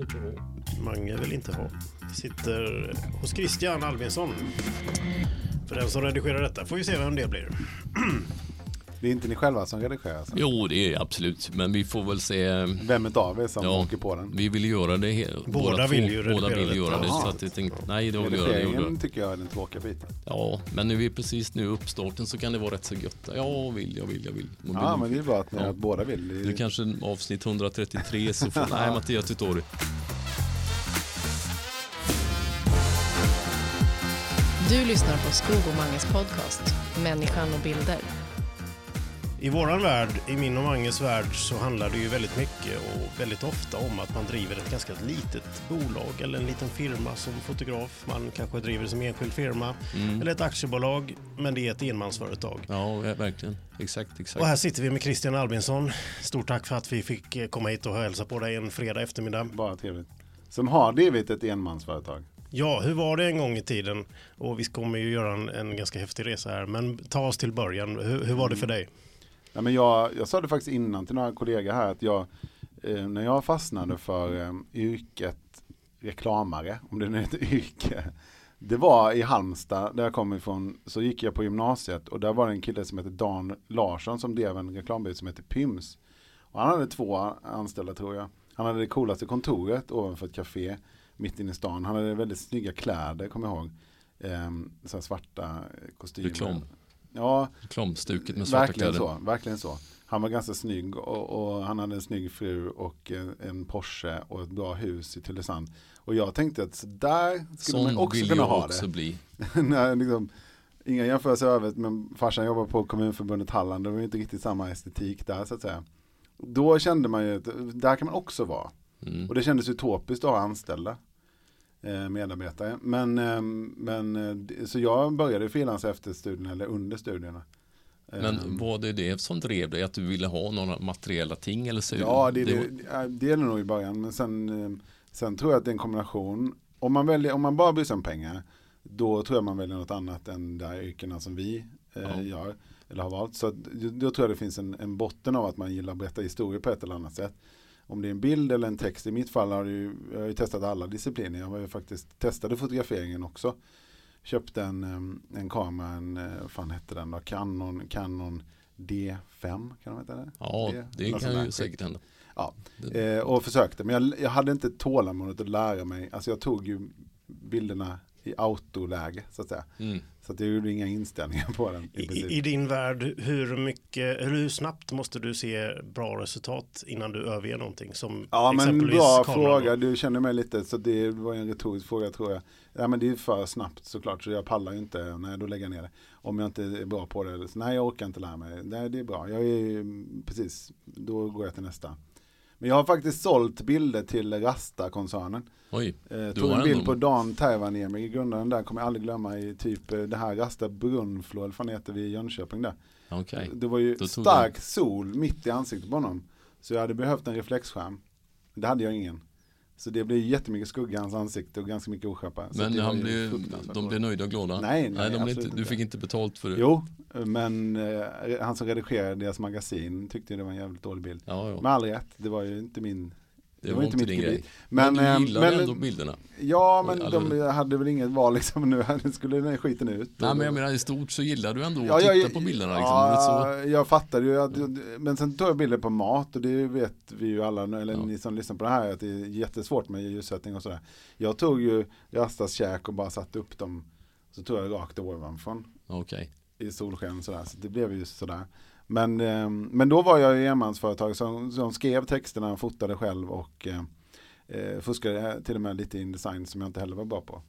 vill inte ha. Mange vill inte ha. Sitter hos Christian Albinsson. För den som redigerar detta får vi se vem det blir. Det är inte ni själva som redigerar? Alltså. Jo, det är absolut. Men vi får väl se. Vem utav er som Ja. åker på den? Vi vill göra det. he- Båda två. vill ju Båda redigera vill göra det. Så att jag tänkte, nej, det. Redigeringen gjorde tycker jag är den tråkiga biten. Ja, men nu är vi precis nu uppstarten så kan det vara rätt så gött. Ja, vill jag, vill jag, vill. Och Ja, vill- men det är bra att ni Ja. att båda vill. Det är- Det är kanske avsnitt 133 så får, nej Mattias Tutori. Du lyssnar på Skog och Manges podcast Människan och bilder. I våran värld, i min och Manges värld, så handlar det ju väldigt mycket och väldigt ofta om att man driver ett ganska litet bolag eller en liten firma som fotograf. Man kanske driver som enskild firma Mm. eller ett aktiebolag, men det är ett enmansföretag. Ja, verkligen. Exakt, Och exakt. här sitter vi med Christian Albinsson. Stort tack för att vi fick eh, komma hit och hälsa på dig en fredag eftermiddag. Bara trevligt. Som har drivit ett enmansföretag. Ja, hur var det en gång i tiden? Och vi kommer ju göra en, en ganska häftig resa här, men ta oss till början. Hur, hur var det för dig? Ja, men jag, jag sa det faktiskt innan till några kollegor här att jag, eh, när jag fastnade för eh, yrket reklamare, om det nu är ett yrke, det var i Halmstad där jag kom ifrån, så gick jag på gymnasiet och där var det en kille som hette Dan Larsson som drev en reklambyrå som hette Pyms. Och han hade två anställda tror jag. Han hade det coolaste kontoret ovanför ett café mitt inne i stan. Han hade väldigt snygga kläder, kommer jag ihåg. Ehm, så här svarta kostymer. Reklam. Ja, Reklamstuket med svarta verkligen kläder. så, verkligen så. Han var ganska snygg och, och han hade en snygg fru och en, en Porsche och ett bra hus i Tylösand. Och jag tänkte att där skulle man Sån också vill kunna ha också det. bli. Nej, liksom, inga jämförelser övrigt, men farsan jobbar på kommunförbundet Halland. Det var inte riktigt samma estetik där så att säga. Då kände man ju att där kan man också vara. Mm. Och det kändes utopiskt att ha anställda medarbetare. Men, eh, men eh, så jag började frilansa efter studierna eller under studierna. Eh, Men var det det som drev dig? Att du ville ha några materiella ting? Eller så? Ja, det, det, det, är det nog i början. Men sen, eh, sen tror jag att det är en kombination. Om man, väljer, om man bara bryr sig om pengar, då tror jag man väljer något annat än de här yrkena som vi eh, Ja. gör. Eller har valt. Så då tror jag det finns en, en botten av att man gillar att berätta historier på ett eller annat sätt. Om det är en bild eller en text. I mitt fall har ju, jag har ju testat alla discipliner. Jag har ju faktiskt testade fotograferingen också. Köpte en, en kamera, en, eh, fan hette den då? Canon, Canon D5, kan de heta det? Ja, det- det kan där ju säkert hända. Ja, Eh, och försökte, men jag, jag hade inte tålamodet att lära mig. Alltså jag tog ju bilderna i autoläge så att säga. Mm. Så att jag gjorde inga inställningar på den. I I. I din värld, hur, mycket, eller hur snabbt måste du se bra resultat innan du överger någonting? Som ja men bra fråga, du känner mig lite så det var en retorisk fråga tror jag. Ja men det är för snabbt såklart så jag pallar ju inte, nej då lägger jag ner det. Om jag inte är bra på det, så, nej jag orkar inte lära mig. Nej det är bra, jag är precis, då går jag till nästa. Men jag har faktiskt sålt bilder till Rasta-koncernen. Oj, Eh, tog en bild ändå- på Dan Tervaniemi, grundaren där, kommer jag aldrig glömma i typ eh, det här Rasta Brunflo, eller vad fan heter vi i Jönköping där. okej. Det var ju stark sol mitt i ansiktet på honom. Så jag hade behövt en reflexskärm. Det hade jag ingen. Så det blev jättemycket skugga i hans ansikte och ganska mycket oskärpa. Men han blev, de blev nöjda och glada? Nej, nej, absolut inte, du fick inte betalt för det? Jo, men eh, han som redigerade deras magasin tyckte det var en jävligt dålig bild. Ja, ja. Med all rätt, det var ju inte min det var inte mitt din grej. Men, Men, eh, du gillade men- ändå bilderna? Ja, men Eller- de hade väl inget val liksom nu. Nu skulle den skiten ut. Nej men jag menar i stort så gillar du ändå att Ja, titta jag- på bilderna liksom. Ja, jag fattar ju. Att, men sen tog jag bilder på mat och det vet vi ju alla, eller Ja. ni som lyssnar på det här, att det är jättesvårt med ljussättning och sådär. Jag tog ju Rastas käk och bara satte upp dem, så tog jag rakt ovanför Okej. i solsken sådär. Så det blev ju sådär. Men, eh, men då var jag i enmansföretag som, som skrev texterna, fotade själv och eh, eh fuskade eh, till och med lite in design som jag inte heller var bra på.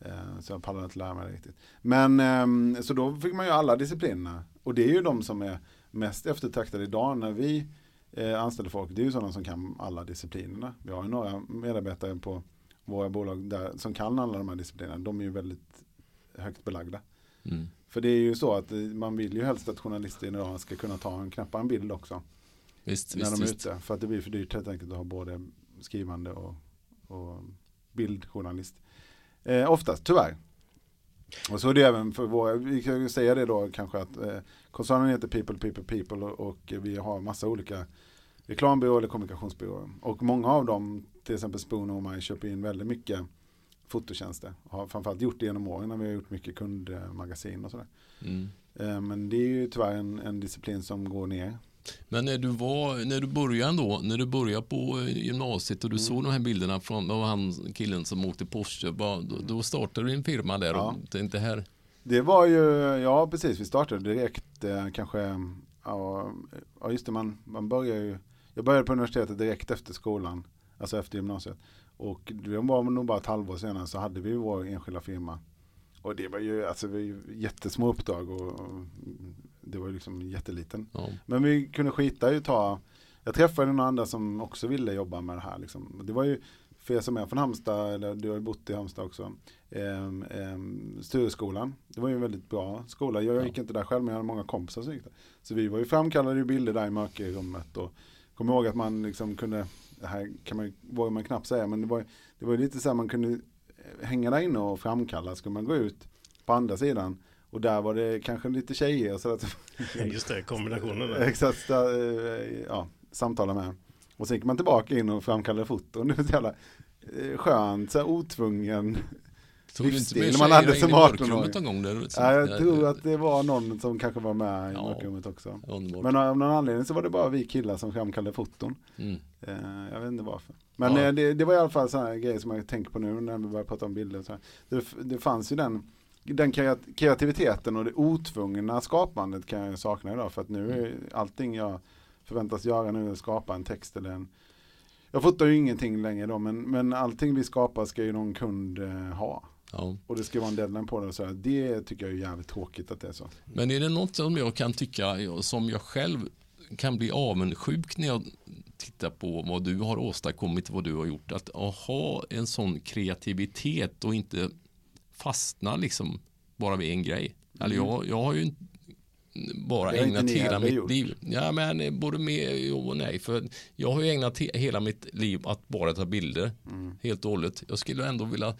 Eh, så jag pallade inte lära mig det riktigt. Men eh, så då fick man ju alla disciplinerna. Och det är ju de som är mest eftertraktade idag när vi eh, anställer folk. Det är ju sådana som kan alla disciplinerna. Vi har ju några medarbetare på våra bolag där, som kan alla de här disciplinerna. De är ju väldigt högt belagda. Mm. För det är ju så att eh, man vill ju helst att journalister idag ska kunna ta en knappa en bild också. Visst, när visst, de är ute. För att det blir för dyrt helt enkelt att ha både skrivande och, och bildjournalist. Eh, oftast, tyvärr. Och så är det även för våra, vi kan ju säga det då kanske att eh, koncernen heter People, People, People och, och vi har massa olika reklambyrå eller kommunikationsbyrå. Och många av dem, till exempel Spoon och mig, köper in väldigt mycket fototjänster. Har framförallt gjort det genom åren när vi har gjort mycket kundmagasin och sådär. Mm. Eh, Men det är ju tyvärr en, en disciplin som går ner. Men när du, var, när du började ändå, när du började på eh, gymnasiet och du Mm. såg de här bilderna från av han killen som åkte Porsche, vad- då, då startade du en firma där Ja. och tänkte här, Det var ju, ja precis, vi startade direkt eh, kanske, ja, ja just det, man, man börjar ju, jag började på universitetet direkt efter skolan, alltså efter gymnasiet. Och det var nog bara ett halvår senare så hade vi vår enskilda firma. Och det var ju, alltså ju jättesmå uppdrag och, och det var ju liksom jätteliten. ja, Men vi kunde skita i att ta, jag träffade några andra som också ville jobba med det här. Liksom. Det var ju, för er som är från Halmstad, eller du har ju bott i Halmstad också, ehm, ehm, Stureskolan. Det var ju en väldigt bra skola. Jag Ja. gick inte där själv men jag hade många kompisar som gick där. Så vi var ju framkallade ju bilder där i mörkerrummet och kom ihåg att man liksom kunde, det här kan man, vågar man knappt säga, men det var, det var lite så här man kunde hänga där inne och framkalla, skulle man gå ut på andra sidan och där var det kanske lite tjejer så att just det, kombinationen där. Exakt, eh, ja, samtala med. Och sen gick man tillbaka in och framkallade foton. Det var så jävla eh, skönt, så här otvungen. Livsstil, man hade som i 18-åring. mörkrummet någon gång? Där, Ja, jag tror att det var någon som kanske var med i Ja. mörkrummet också. Underbart. Men av någon anledning så var det bara vi killar som framkallade foton. Mm. Eh, jag vet inte varför. Men Ja. eh, det, det var i alla fall sådana grejer som jag tänker på nu när vi börjar prata om bilder. och Så. Det, det fanns ju den, den kreat- kreativiteten och det otvungna skapandet kan jag sakna idag. För att nu är allting jag förväntas göra nu är att skapa en text eller en jag fotar ju ingenting längre då men, men allting vi skapar ska ju någon kund eh, ha. Ja. Och det ska vara en deadline på det. Så här. det tycker jag är jävligt tråkigt att det är så. Men är det något som jag kan tycka, som jag själv kan bli avundsjuk när jag tittar på vad du har åstadkommit, vad du har gjort, att ha en sån kreativitet och inte fastna liksom bara vid en grej. Eller jag, jag har ju bara ägnat hela mitt gjort. liv. Ja, men både med och nej. För jag har ju ägnat he- hela mitt liv att bara ta bilder. Mm. Helt och hållet. Jag skulle ändå vilja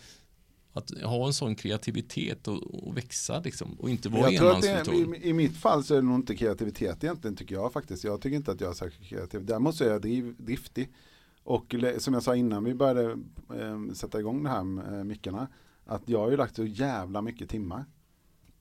att ha en sån kreativitet och, och växa liksom. Och inte vara är- i, I mitt fall så är det nog inte kreativitet egentligen tycker jag faktiskt. Jag tycker inte att jag är särskilt kreativ. Däremot så är jag driv, driftig. Och som jag sa innan vi började eh, sätta igång det här med eh, mickarna. Att jag har ju lagt så jävla mycket timmar.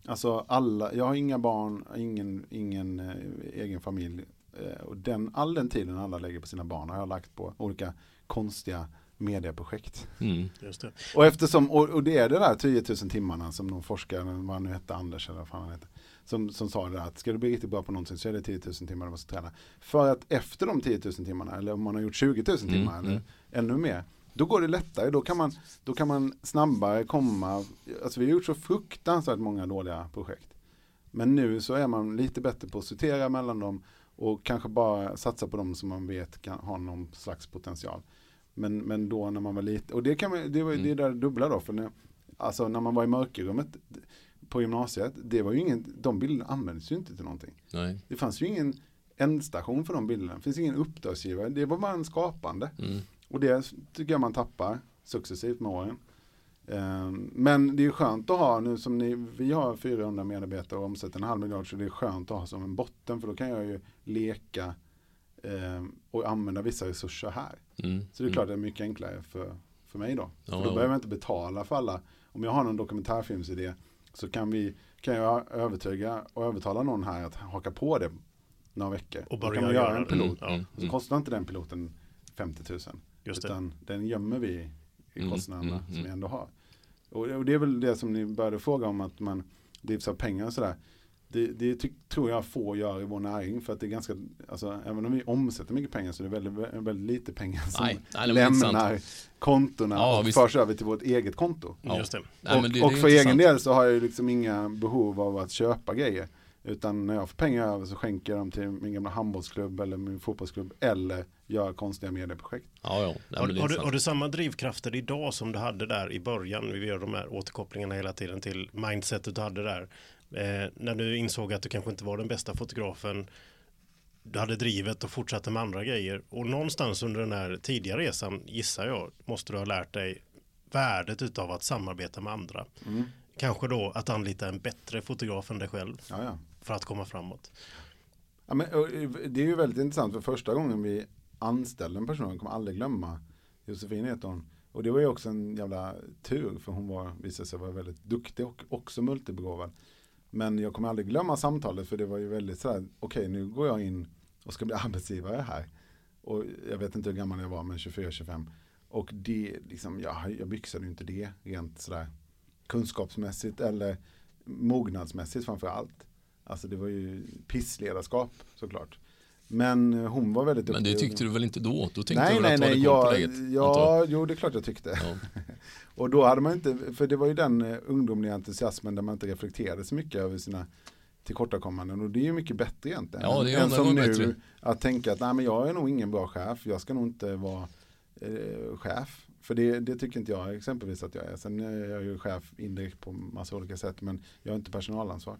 Alltså alla, jag har inga barn, ingen, ingen eh, egen familj. Eh, och den, all den tiden alla lägger på sina barn har jag lagt på olika konstiga medieprojekt. Mm. Just det. Och eftersom, och, och det är det där 10 000 timmarna som någon forskare, vad han nu hette, Anders eller vad fan han hette, som, som sa det där att ska du bli riktigt bra på någonting så är det 10 000 timmar du måste träna. För att efter de 10 000 timmarna, eller om man har gjort 20 000 Mm, timmar eller mm. ännu mer, då går det lättare, då kan man, då kan man snabbare komma, alltså vi har gjort så fruktansvärt många dåliga projekt. Men nu så är man lite bättre på att sortera mellan dem och kanske bara satsa på dem som man vet kan ha någon slags potential. Men, men då när man var lite, och det, kan man, det var Mm. det där dubbla då, för när, alltså när man var i mörkerrummet på gymnasiet, det var ju ingen, de bilderna användes ju inte till någonting. Nej. Det fanns ju ingen ändstation för de bilderna, det finns ingen uppdragsgivare, det var bara en skapande. Mm. Och det tycker jag man tappar successivt med åren. Ehm, Men det är skönt att ha, nu som ni, vi har 400 medarbetare och omsätter en halv miljard, så det är skönt att ha som en botten, för då kan jag ju leka ehm, och använda vissa resurser här. Mm. Så det är klart det är mycket enklare för, för mig då. Ja, för då ja. behöver jag inte betala för alla. Om jag har någon dokumentärfilmsidé så kan, vi, kan jag övertyga och övertala någon här att haka på det några veckor. Och då börja kan vi göra göra en det. pilot. Ja. Mm. Så kostar inte den piloten 50 000. Just det. utan den gömmer vi i Mm, kostnaderna mm, som mm. vi ändå har. Och, och det är väl det som ni började fråga om att man drivs av pengar och sådär. Det, det ty, tror jag få gör i vår näring för att det är ganska, alltså även om vi omsätter mycket pengar så är det väldigt, väldigt lite pengar som Nej, nej, lämnar kontona Ja, och visst. förs över till vårt eget konto. Ja. Just det. Nej, men och det- och för egen del så har jag liksom inga behov av att köpa grejer. Utan när jag får pengar över så skänker jag dem till min gamla handbollsklubb eller min fotbollsklubb eller gör konstiga medieprojekt. Ja, ja. Har, det är har, du, har du samma drivkrafter idag som du hade där i början? Vi gör de här återkopplingarna hela tiden till mindsetet du hade där. Eh, när du insåg att du kanske inte var den bästa fotografen. Du hade drivet och fortsatte med andra grejer. Och någonstans under den här tidiga resan, gissar jag, måste du ha lärt dig värdet utav att samarbeta med andra. Mm. Kanske då att anlita en bättre fotograf än dig själv Ja, ja. för att komma framåt. Ja, men, och, det är ju väldigt intressant för första gången vi anställde en person, jag kommer aldrig glömma, Josefin heter hon. Och det var ju också en jävla tur för hon var, visade sig vara väldigt duktig och också multibegåvad. Men jag kommer aldrig glömma samtalet för det var ju väldigt sådär, okej okay, nu går jag in och ska bli arbetsgivare här. Och jag vet inte hur gammal jag var, men 24-25. Och det, liksom, jag, jag byxade ju inte det rent sådär kunskapsmässigt eller mognadsmässigt framför allt. Alltså det var ju pissledarskap såklart. Men hon var väldigt duktig. Men det tyckte du väl inte då? Då tänkte nej, du nej, att du hade ja, på läget? Ja, jo det är klart jag tyckte. Ja. och då hade man inte, för det var ju den eh, ungdomliga entusiasmen där man inte reflekterade så mycket över sina tillkortakommanden och det är ju mycket bättre egentligen. Ja, det är än som nu bättre. att tänka att nej men jag är nog ingen bra chef, jag ska nog inte vara eh, chef. För det, det, tycker inte jag exempelvis att jag är. Sen är jag ju chef indirekt på massa olika sätt men jag har inte personalansvar.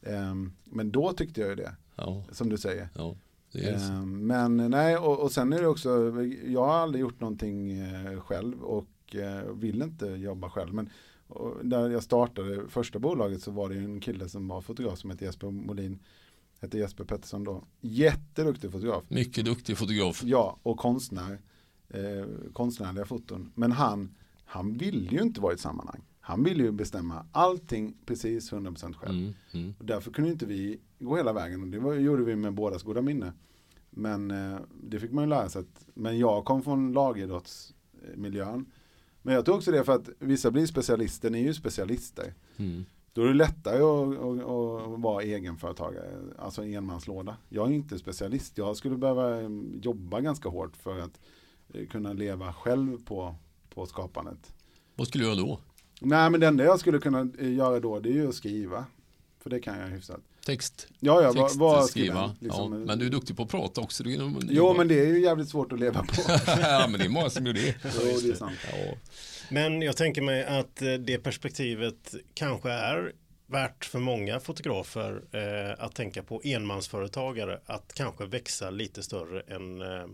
Um, men då tyckte jag ju det, ja. som du säger. Ja. Um, men nej, och, och, sen är det också, jag har aldrig gjort någonting uh, själv och uh, vill inte jobba själv. Men där jag startade första bolaget så var det en kille som var fotograf som hette Jesper Molin. Hette Jesper Pettersson då. Jätteduktig fotograf. Mycket duktig fotograf. Ja, och konstnär. Eh, konstnärliga foton. Men han, han ville ju inte vara i ett sammanhang. Han ville ju bestämma allting precis 100% själv. Mm, mm. Därför kunde inte vi gå hela vägen. Och det var, gjorde vi med bådas goda minne. Men eh, det fick man ju lära sig. Att, men jag kom från lagidrottsmiljön. Men jag tror också det för att vissa blir specialister, ni är ju specialister. Mm. Då är det lättare att, att, att, vara egenföretagare, alltså enmanslåda. Jag är inte specialist, jag skulle behöva jobba ganska hårt för att eh, kunna leva själv på, på skapandet. Vad skulle du göra då? Nej men det enda jag skulle kunna eh, göra då det är ju att skriva. För det kan jag hyfsat. Text. Ja, ja, Text, vad, vad skriva. Liksom. Ja, men du är duktig på att prata också. Är, det jo, bara... men det är ju jävligt svårt att leva på. ja, men det är många som gör det. jo, det är sant. Ja. Men jag tänker mig att eh, det perspektivet kanske är värt för många fotografer eh, att tänka på enmansföretagare att kanske växa lite större än eh,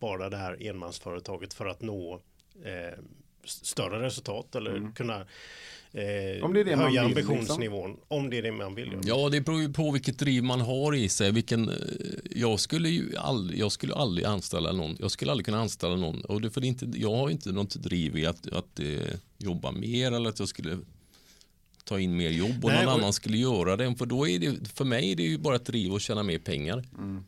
bara det här enmansföretaget för att nå eh, större resultat eller mm. kunna eh, om det är det höja man vill, ambitionsnivån. Liksom. Om det är det man vill. Ja, det beror ju på vilket driv man har i sig. Vilken, eh, jag, skulle ju aldrig, jag skulle aldrig anställa någon. Jag skulle aldrig kunna anställa någon. Och det, för det inte, jag har inte något driv i att, att eh, jobba mer eller att jag skulle ta in mer jobb och Nej, någon och... annan skulle göra det. För, då är det, för mig är det ju bara ett driv att tjäna mer pengar. Mm.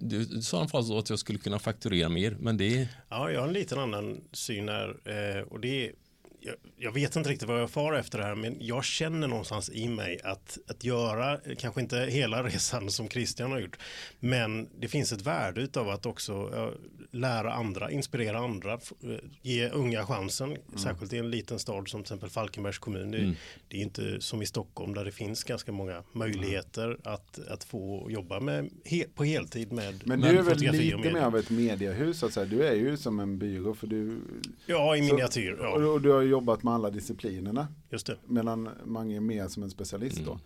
Du sa han fall så att jag skulle kunna fakturera mer, men det... Ja, jag har en liten annan syn här eh, och det är jag, jag, vet inte riktigt vad jag far efter det här men jag känner någonstans i mig att, att göra, kanske inte hela resan som Christian har gjort, men det finns ett värde av att också lära andra, inspirera andra, uh, ge unga chansen, mm. särskilt i en liten stad som till exempel Falkenbergs kommun. Det, mm. det, är inte som i Stockholm där det finns ganska många möjligheter mm. att, att få jobba med, he, på heltid med Men du är väl lite mer av ett mediehus, alltså. du är ju som en byrå för du... Ja, i miniatyr. Ja. Och, du har jobbat med alla disciplinerna. Just det. Medan Mange är mer som en specialist mm. då.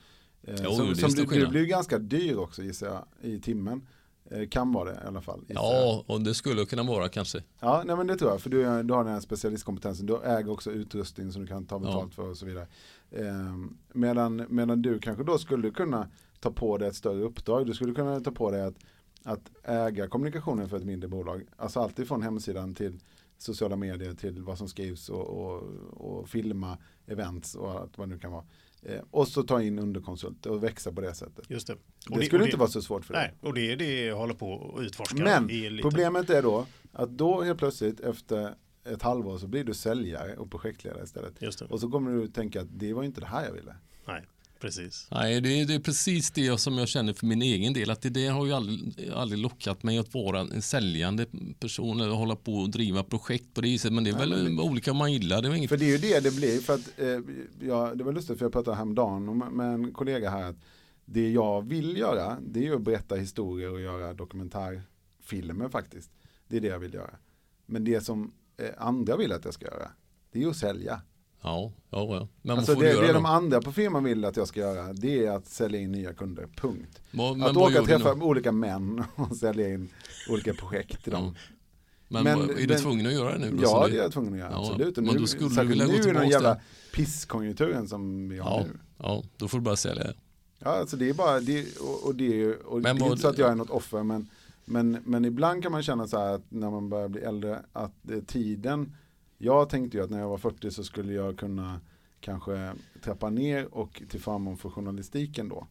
Eh, jo, som, som du, du blir ganska dyr också gissar jag i timmen. Eh, kan vara det i alla fall. Ja, och det skulle kunna vara kanske. Ja, nej, men det tror jag. För du, du har den här specialistkompetensen. Du äger också utrustning som du kan ta betalt ja. för och så vidare. Eh, medan, medan du kanske då skulle kunna ta på dig ett större uppdrag. Du skulle kunna ta på dig att, att äga kommunikationen för ett mindre bolag. Alltså alltid från hemsidan till sociala medier till vad som skrivs och, och, och filma events och allt vad det nu kan vara. Eh, och så ta in underkonsulter och växa på det sättet. Just det. Det, det skulle det, inte vara så svårt för dig. Nej, och det är det jag håller på att utforska. Men problemet är då att då helt plötsligt efter ett halvår så blir du säljare och projektledare istället. Och så kommer du tänka att det var inte det här jag ville. Nej. Precis. Nej, det är, det är, precis det som jag känner för min egen del. Att det, det har ju aldrig, aldrig lockat mig att vara en säljande person eller hålla på och driva projekt på det viset. Men det är Nej, väl men, olika man gillar. Det inget... För det är ju det det blir. För att, eh, ja, det var lustigt för jag pratade häromdagen med en kollega här. Att det jag vill göra det är att berätta historier och göra dokumentärfilmer faktiskt. Det är det jag vill göra. Men det som eh, andra vill att jag ska göra det är att sälja. Ja, ja, ja. Men alltså det, det de andra på firman vill att jag ska göra det är att sälja in nya kunder, punkt. Men, att åka och träffa olika män och sälja in olika projekt till dem. Ja. Men, men, är du tvungen att göra det nu? Då, ja, det är jag tvungen att göra, ja, absolut. men nu, då skulle du vilja nu är den jävla pisskonjunkturen som vi har ja, nu. Ja, då får du bara sälja. Ja, alltså det är bara, det, och, och det, är- och Men det är inte så att jag är något offer, men, men, men ibland kan man känna så här att när man börjar bli äldre, att eh, tiden, jag tänkte ju att när jag var 40 så skulle jag kunna kanske trappa ner och till förmån för journalistiken då.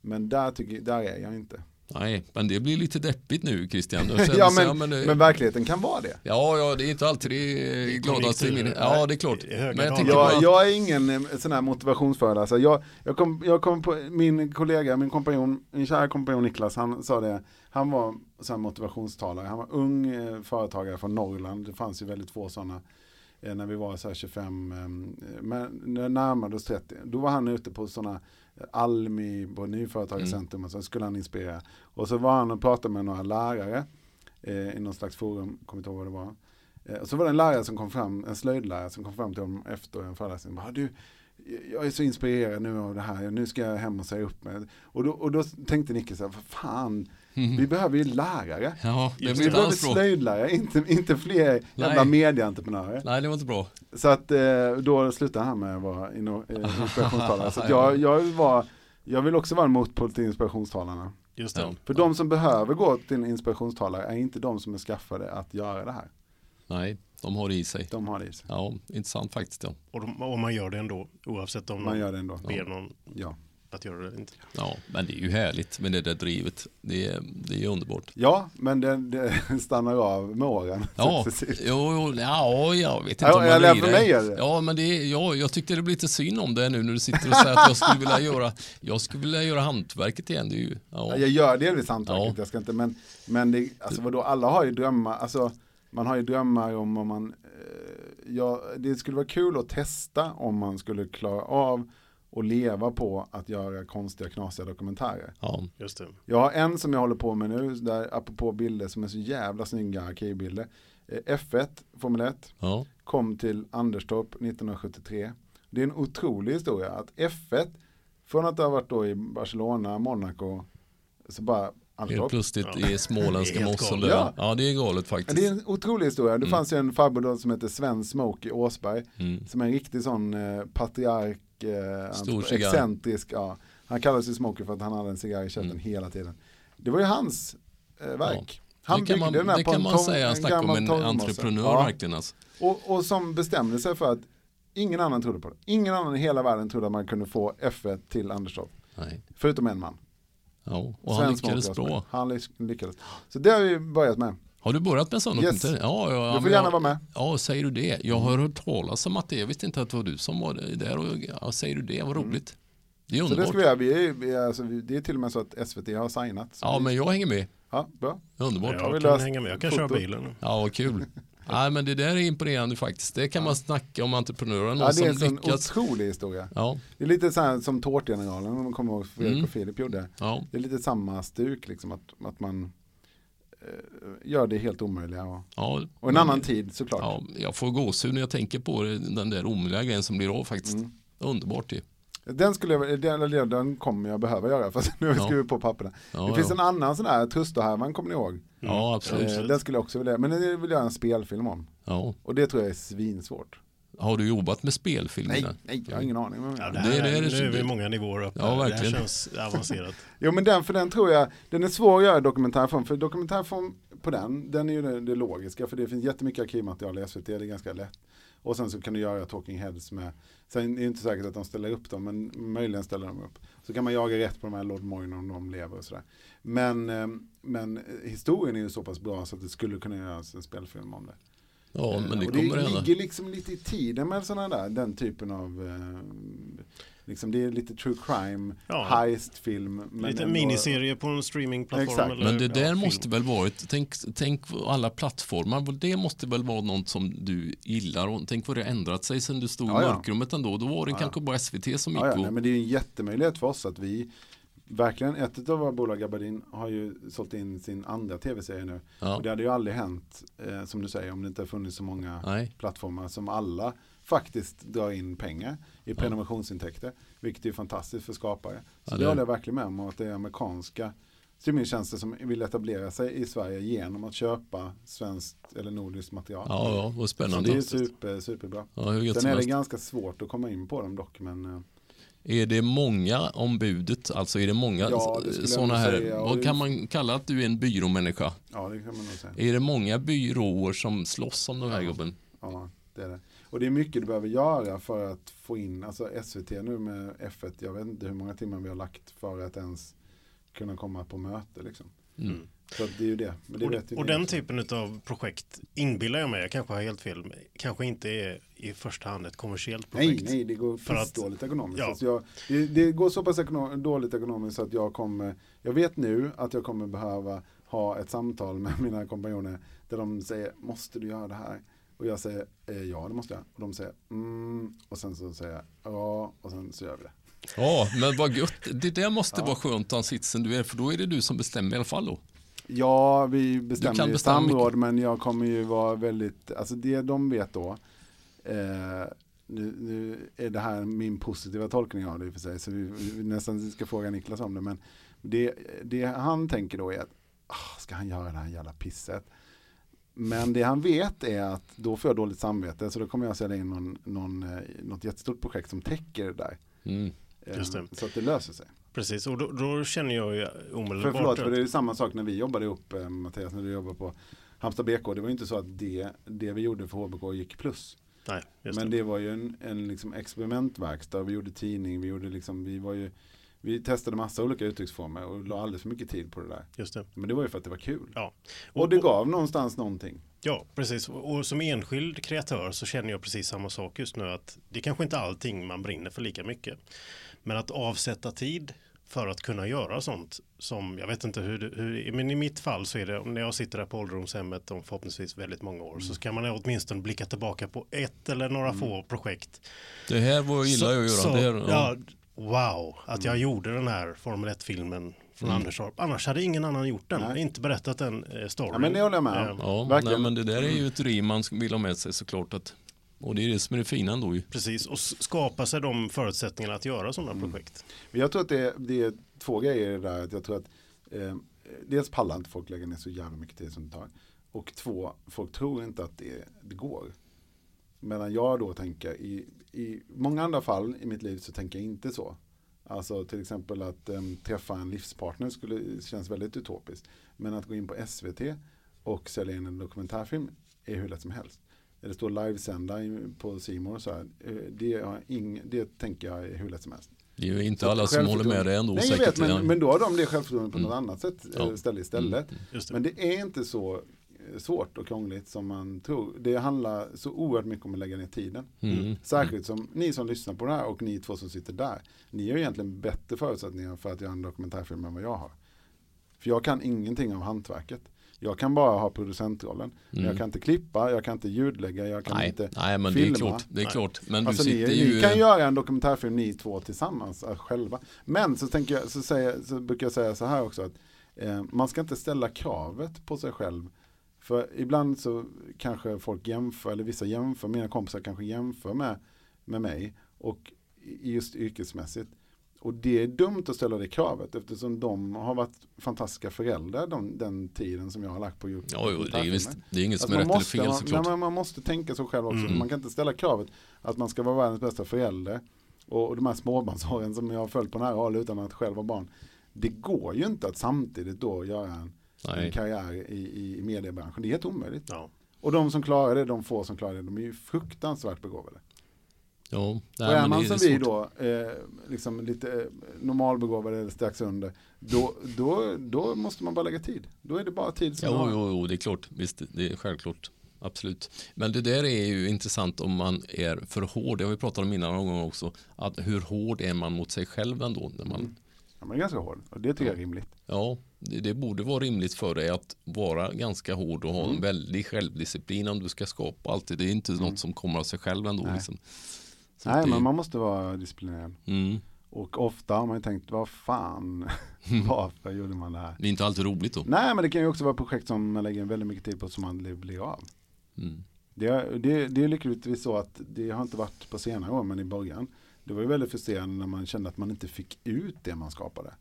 Men där, tycker, där är jag inte. Nej, men det blir lite deppigt nu Christian. Sen- ja, så, men, det- men verkligheten kan vara det. Ja, ja, det är inte alltid det gladaste i min... Ja, det är klart. Men jag. Jag, jag är ingen eh, sån här motivationsföreläsare. Jag, jag, kom, jag kom på min kollega, min kompanjon, min kära kompanjon Niklas, han sa det. Han var sån här motivationstalare. Han var ung eh, företagare från Norrland. Det fanns ju väldigt få sådana eh, när vi var så här 25, eh, men när närmade oss 30. Då var han ute på sådana Almi på Nyföretagarcentrum och så skulle han inspirera. Och så var han och pratade med några lärare eh, i någon slags forum, kommer inte ihåg vad det var. Eh, Och så var det en lärare som kom fram, en slöjdlärare som kom fram till honom efter en föreläsning. Bara, du, jag är så inspirerad nu av det här, nu ska jag hem och säga upp mig. Och då, och då tänkte Nicke så här, vad fan, vi behöver ju lärare. Ja, det Just blir Vi behöver slöjdlärare, inte, inte fler jävla Nej. medieentreprenörer. Nej, det var inte bra. Så att eh, då slutade han med att vara eh, inspirationstalare. Så att jag, jag, var, jag vill också vara en motpol till inspirationstalarna. Just det. Ja. För de som behöver gå till en inspirationstalare är inte de som är skaffade att göra det här. Nej, de har det i sig. De har det i sig. Ja, intressant faktiskt. Ja. Och, de, och man gör det ändå, oavsett om Man någon gör det ändå. ber någon Ja. Att göra det inte. ja, men det är ju härligt med det där drivet. Det är, det är underbart. Ja, men det, det stannar av med åren. Ja, successivt. jo, jo, ja, jag vet inte Ja, om man eller för mig är det. Ja, men det är, ja, jag tyckte det blev lite synd om det nu när du sitter och säger att jag skulle vilja göra, jag skulle vilja göra hantverket igen. Det är ju, ja. Jag gör delvis hantverket, Ja. jag ska inte, men, men det, alltså vadå, alla har ju drömmar, alltså man har ju drömmar om om man, eh, ja, det skulle vara kul att testa om man skulle klara av att leva på att göra konstiga, knasiga dokumentärer. Ja. Just det. Jag har en som jag håller på med nu, där apropå bilder som är så jävla snygga arkivbilder. Eh, F1, Formel 1, ja. kom till Anderstorp 1973. Det är en otrolig historia att F1, från att ha varit då i Barcelona, Monaco, så bara Helt Anderstorp. plötsligt Ja. i småländska Det är helt mossen. Ja. Ja. det är galet faktiskt. Det är en otrolig historia. Det Mm. fanns ju en farbror då som heter Sven Smokey Åsberg, Mm. som är en riktig sån eh, patriark, eh, Stor excentrisk. Ja. Han kallades ju Smokey för att han hade en cigarr i käften Mm. hela tiden. Det var ju hans eh, verk. Det Han kan byggde man, den här det på kan en man säga, en snacka om gammal en entreprenör Ja. verkligen. Alltså. Och, och som bestämde sig för att ingen annan trodde på det. Ingen annan i hela världen trodde att man kunde få F1 till Anderstorp. Nej. Förutom en man. Ja, och han lyckades Smoker bra. Han lyck- lyckades. Så det har vi börjat med. Har du börjat med sådana Yes. dokumentärer? Ja, ja, Du får men gärna jag, vara med. Ja, säger du det? Jag har hört talas om att det, jag visste inte att det var du som var där och ja, säger du det, vad roligt. Det är Mm. Så det underbart. ska vi. Vi är, vi är, alltså, vi, det är till och med så att SVT har signat. Ja, vi, men jag hänger med. ja, bra. Underbart. Jag vi kan hänga med, jag kan foto. köra bilen. Ja, vad kul. Nej, men det där är imponerande faktiskt. Det kan man snacka om entreprenörer, någon Ja, det är en som sån lyckats. otrolig historia. Ja, Det är lite så här som Tårtgeneralen, om man kommer ihåg Fredrik Mm. och Filip gjorde. ja, Det är lite samma stuk, liksom att, att man gör det helt omöjliga. Och, ja. och en Men- annan tid såklart. Ja, jag får gåshud när jag tänker på det, den där omöjliga grejen som blir av faktiskt. Mm. Underbart det. Den, skulle jag, den, den kommer jag behöva göra, fast nu har vi Ja. skrivit på papperna. Ja, det finns en annan sån här, Trustohärvan kommer ni ihåg? ja Eh, absolut. den skulle jag också vilja, men den vill jag göra en spelfilm om. Ja. Och det tror jag är svinsvårt. Har du jobbat med spelfilm? Nej, nej, jag har ingen aning. om Ja, det. det här, Det- det är det- nu är vi många nivåer upp. Ja, här. Det verkligen. känns avancerat. Jo men den, för den tror jag, den är svår att göra dokumentärform. För dokumentärform på den, den är ju det, det logiska. För det finns jättemycket arkivmaterial i SVT, det är ganska lätt. Och sen så kan du göra talking heads med, sen är det inte säkert att de ställer upp dem, men möjligen ställer de upp. Så kan man jaga rätt på de här Lord Moyne om de lever och sådär. Men, eh, men historien är ju så pass bra så att det skulle kunna göras en spelfilm om det. Ja, men det och kommer det hända. ligger liksom lite i tiden med sådana där, den typen av, eh, liksom det är lite true crime, Ja. heist-film. Lite ändå- miniserie på en streamingplattform. Exakt. Men det ja, där film. måste väl varit, tänk, tänk alla plattformar, det måste väl vara något som du gillar och tänk vad det har ändrat sig sen du stod Ja, i ja. mörkrummet ändå, då var det Ja, ja. kanske bara SVT som gick Ja, ja, och, nej, men det är en jättemöjlighet för oss att vi verkligen, ett av våra bolag Gabardin har ju sålt in sin andra tv-serie nu. ja, Och det hade ju aldrig hänt, eh, som du säger, om det inte funnits så många nej, plattformar som alla faktiskt drar in pengar i prenumerationsintäkter. Vilket är fantastiskt för skapare. Så Ja, det håller jag verkligen med om. Att det är amerikanska streamingtjänster som vill etablera sig i Sverige genom att köpa svenskt eller nordiskt material. ja, ja, vad så spännande. det är super, superbra. Ja, Sen är det ganska svårt att komma in på dem dock. Men, eh, Är det många om budet? Alltså är det många Ja, det sådana här? säga. Vad kan man kalla att du är en byråmänniska? Ja, det kan man nog säga. Är det många byråer som slåss om de här jobben? Ja, det är det. Och det är mycket du behöver göra för att få in, alltså SVT nu med F1, jag vet inte hur många timmar vi har lagt för att ens kunna komma på möte liksom. Mm. Så att det är ju det. Men det Och, vet ju och den också. typen av projekt inbillar jag mig, jag kanske har helt fel, kanske inte är i första hand ett kommersiellt Nej, projekt. nej, det går För att- dåligt ekonomiskt. ja. Alltså jag, det, det går så pass ekono- dåligt ekonomiskt att jag kommer, jag vet nu att jag kommer behöva ha ett samtal med mina kompanjoner där de säger, måste du göra det här? Och jag säger, eh, ja det måste jag. Och de säger, mm, och sen så säger jag, ja, och sen så gör vi det. Ja, men vad gött. Det där måste Ja. vara skönt den sitsen du är, för då är det du som bestämmer i alla fall då. Ja, vi bestämmer bestämma samråd men jag kommer ju vara väldigt, alltså det de vet då, eh, nu, nu är det här min positiva tolkning av det i och för sig, så vi, vi nästan ska fråga Niklas om det, men det, det han tänker då är att, ah, ska han göra det här jävla pisset? Men det han vet är att då får jag dåligt samvete, så då kommer jag sälja in någon, någon, eh, något jättestort projekt som täcker det där. Mm. Eh, Just det. Så att det löser sig. Precis, och då, då känner jag ju För, omedelbart förlåt, för det är samma sak när vi jobbade ihop, eh, Mattias, när du jobbade på Halmstad BK. Det var ju inte så att det, det vi gjorde för HBK gick plus. Nej, Men det. det var ju en, en liksom experimentverkstad. Vi gjorde tidning, vi gjorde liksom, vi var ju, vi testade massa olika uttrycksformer och la alldeles för mycket tid på det där. Just det. Men det var ju för att det var kul. Ja. Och det gav någonstans någonting. Ja, precis. Och och som enskild kreatör så känner jag precis samma sak just nu. att Det kanske inte allting man brinner för lika mycket. Men att avsätta tid för att kunna göra sånt som, jag vet inte hur, hur men i mitt fall så är det, när jag sitter där på ålderdomshemmet om förhoppningsvis väldigt många år, så ska man åtminstone blicka tillbaka på ett eller några få projekt. Det här var gillar jag att göra. Så, det här, ja. wow, att jag gjorde den här Formel 1-filmen från Mm. Anderstorp. Annars hade ingen annan gjort den, Nej. inte berättat den eh, storyn. Ja, men det håller jag med om. Ja, Verkligen. nej, men det där är ju ett driv man vill ha med sig såklart. Att, och det är det som är det fina ändå ju. Precis, och skapa sig de förutsättningarna att göra sådana Mm. projekt. Men Jag tror att det, är- det är två grejer i det där. Jag tror att eh, dels pallar inte folk lägga ner så jävla mycket tid som det tar. Och två, folk tror inte att det, det går. Medan jag då tänker, i, i många andra fall i mitt liv så tänker jag inte så. Alltså till exempel att em, träffa en livspartner skulle, känns väldigt utopiskt. Men att gå in på SVT och sälja in en dokumentärfilm är hur lätt som helst. Eller stå och livesända på Simor och så här. eh, Det, ing, det tänker jag är hur lätt som helst. Det är ju inte Så alla som håller med dig ändå. Nej, jag vet, men, men då har de det självförtroendet på något Mm. annat sätt Ja. ja. ställe istället. Mm. Just det. Men det är inte så eh, svårt och krångligt som man tror. Det handlar så oerhört mycket om att lägga ner tiden. Mm. Särskilt som ni som lyssnar på det här och ni två som sitter där. Ni har egentligen bättre förutsättningar för att göra en dokumentärfilm än vad jag har. För jag kan ingenting av hantverket. Jag kan bara ha producentrollen. Mm. jag kan inte klippa, jag kan inte ljudlägga, jag kan Nej, inte nej, men det är filma. klart. Det är klart. Men Alltså du ni, ju... ni kan göra en dokumentärfilm ni två tillsammans äh, själva. Men så, tänker jag, så, säger, så brukar jag säga så här också att eh, man ska inte ställa kravet på sig själv. För ibland så kanske folk jämför, eller vissa jämför, mina kompisar kanske jämför med, med mig. Och just yrkesmässigt. Och det är dumt att ställa det kravet eftersom de har varit fantastiska föräldrar de, den tiden som jag har lagt på gjort Ja, jo, det är, visst, det är inget som Alltså är man, rätt måste, eller fel man, såklart. men man måste tänka så själv också. Mm. Man kan inte ställa kravet att man ska vara världens bästa förälder. Och, och de här småbarnsåren som jag har följt på nära håll utan att själv ha barn. Det går ju inte att samtidigt då göra en, en karriär i, i mediebranschen. Det är helt omöjligt. Ja. Och de som klarar det, de få som klarar det, de är ju fruktansvärt begåvade. Ja, nej, och är man som vi då, eh, liksom lite eh, eller strax under, då, då, då måste man bara lägga tid. Då är det bara tid som Jo, har. jo, jo, det är klart. Visst, det är självklart. Absolut. Men det där är ju intressant om man är för hård. Det har vi pratat om innan någon gång också. Att hur hård är man mot sig själv ändå? När man, Mm. Ja, man är ganska hård och det tycker jag är rimligt. Ja, det, det borde vara rimligt för dig att vara ganska hård och ha Mm. en väldig självdisciplin om du ska skapa alltid. Det är inte något som kommer av sig själv ändå. Liksom. Nej, men man måste vara disciplinerad. mm, Och ofta har man ju tänkt, vad fan, varför gjorde man det här? det är inte alltid roligt då. Nej, men det kan ju också vara projekt som man lägger väldigt mycket tid på som man blir av. Mm. Det, är- det, det är lyckligtvis så att det har inte varit på senare år, men i början. Det var ju väldigt frustrerande när man kände att man inte fick ut det man skapade.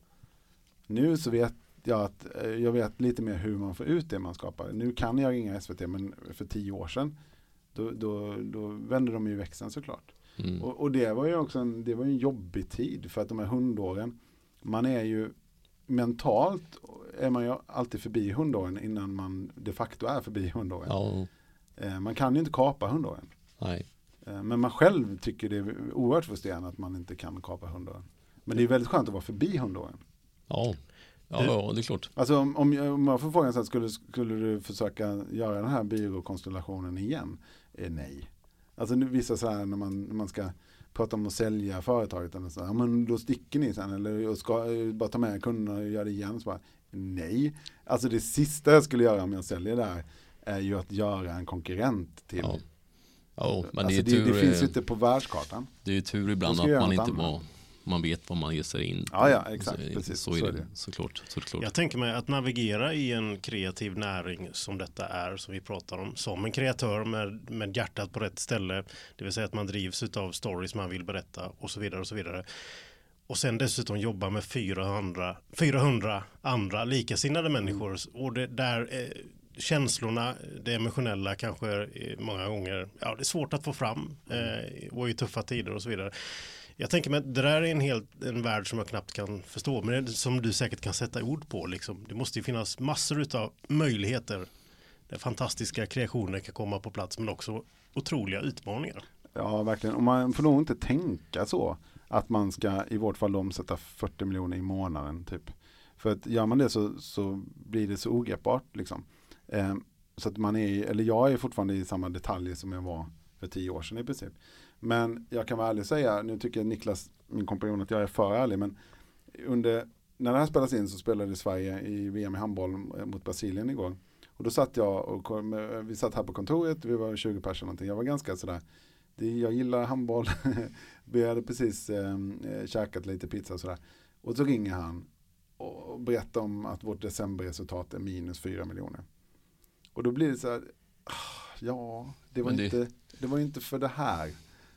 Nu så vet jag att eh, jag vet lite mer hur man får ut det man skapar. Nu kan jag ringa SVT, men för tio år sedan då, då, då vände de ju växeln såklart. Mm. Och, och det var ju också en, det var en jobbig tid för att de här hundåren, man är ju mentalt är man ju alltid förbi hundåren innan man de facto är förbi hundåren. Ja, Eh, Man kan ju inte kapa hundåren. nej. Eh, Men man själv tycker det är oerhört frustrerande att man inte kan kapa hundåren. Men det är väldigt skönt att vara förbi hundåren. Ja. Ja, ja, det är klart. Alltså om, om, jag, om jag får frågan så här, skulle, skulle du försöka göra den här byråkonstellationen igen? Eh, nej. Alltså nu, vissa så här när man, när man ska prata om att sälja företaget eller så ja, men då sticker ni sen eller ska eh, bara ta med kunderna och göra det igen. Så bara, nej. Alltså det sista jag skulle göra om jag säljer det här är ju att göra en konkurrent till. Ja. Ja, men alltså det är det, tur, det finns ju eh, inte på världskartan. det är ju tur ibland att man inte var. Man vet vad man ger sig in på. Ja, ja, exakt, Så, precis, Så så är är det, det. såklart. såklart. Jag tänker mig att navigera i en kreativ näring som detta är, som vi pratar om, som en kreatör med, med hjärtat på rätt ställe, det vill säga att man drivs av stories man vill berätta och så vidare och så vidare. Och sen dessutom jobba med 400, 400 andra likasinnade människor och det där eh, känslorna, det emotionella kanske eh, många gånger, ja det är svårt att få fram eh, och i tuffa tider och så vidare. Jag tänker mig att det där är en, helt, en värld som jag knappt kan förstå, men det, som du säkert kan sätta ord på. Liksom. Det måste ju finnas massor av möjligheter där fantastiska kreationer kan komma på plats, men också otroliga utmaningar. Ja, verkligen. Och man får nog inte tänka så. Att man ska i vårt fall omsätta 40 miljoner i månaden. Typ. För att gör man det så, så blir det så ogreppbart. Liksom. Eh, så att man är, eller jag är fortfarande i samma detaljer som jag var för tio år sedan i princip. Men jag kan vara ärlig och säga, nu tycker Niklas, min kompanjon, att jag är för ärlig. Men under, när det här spelas in så spelade Sverige i VM i handboll mot Brasilien igår. Och då satt jag och kom, vi satt här på kontoret, vi var 20 personer någonting. Jag var ganska sådär, det, jag gillar handboll. vi hade precis eh, käkat lite pizza och sådär. Och så ringer han och berättar om att vårt decemberresultat är minus 4 miljoner. Och då blir det så här, ah, ja, det var, det- inte, det var inte för det här.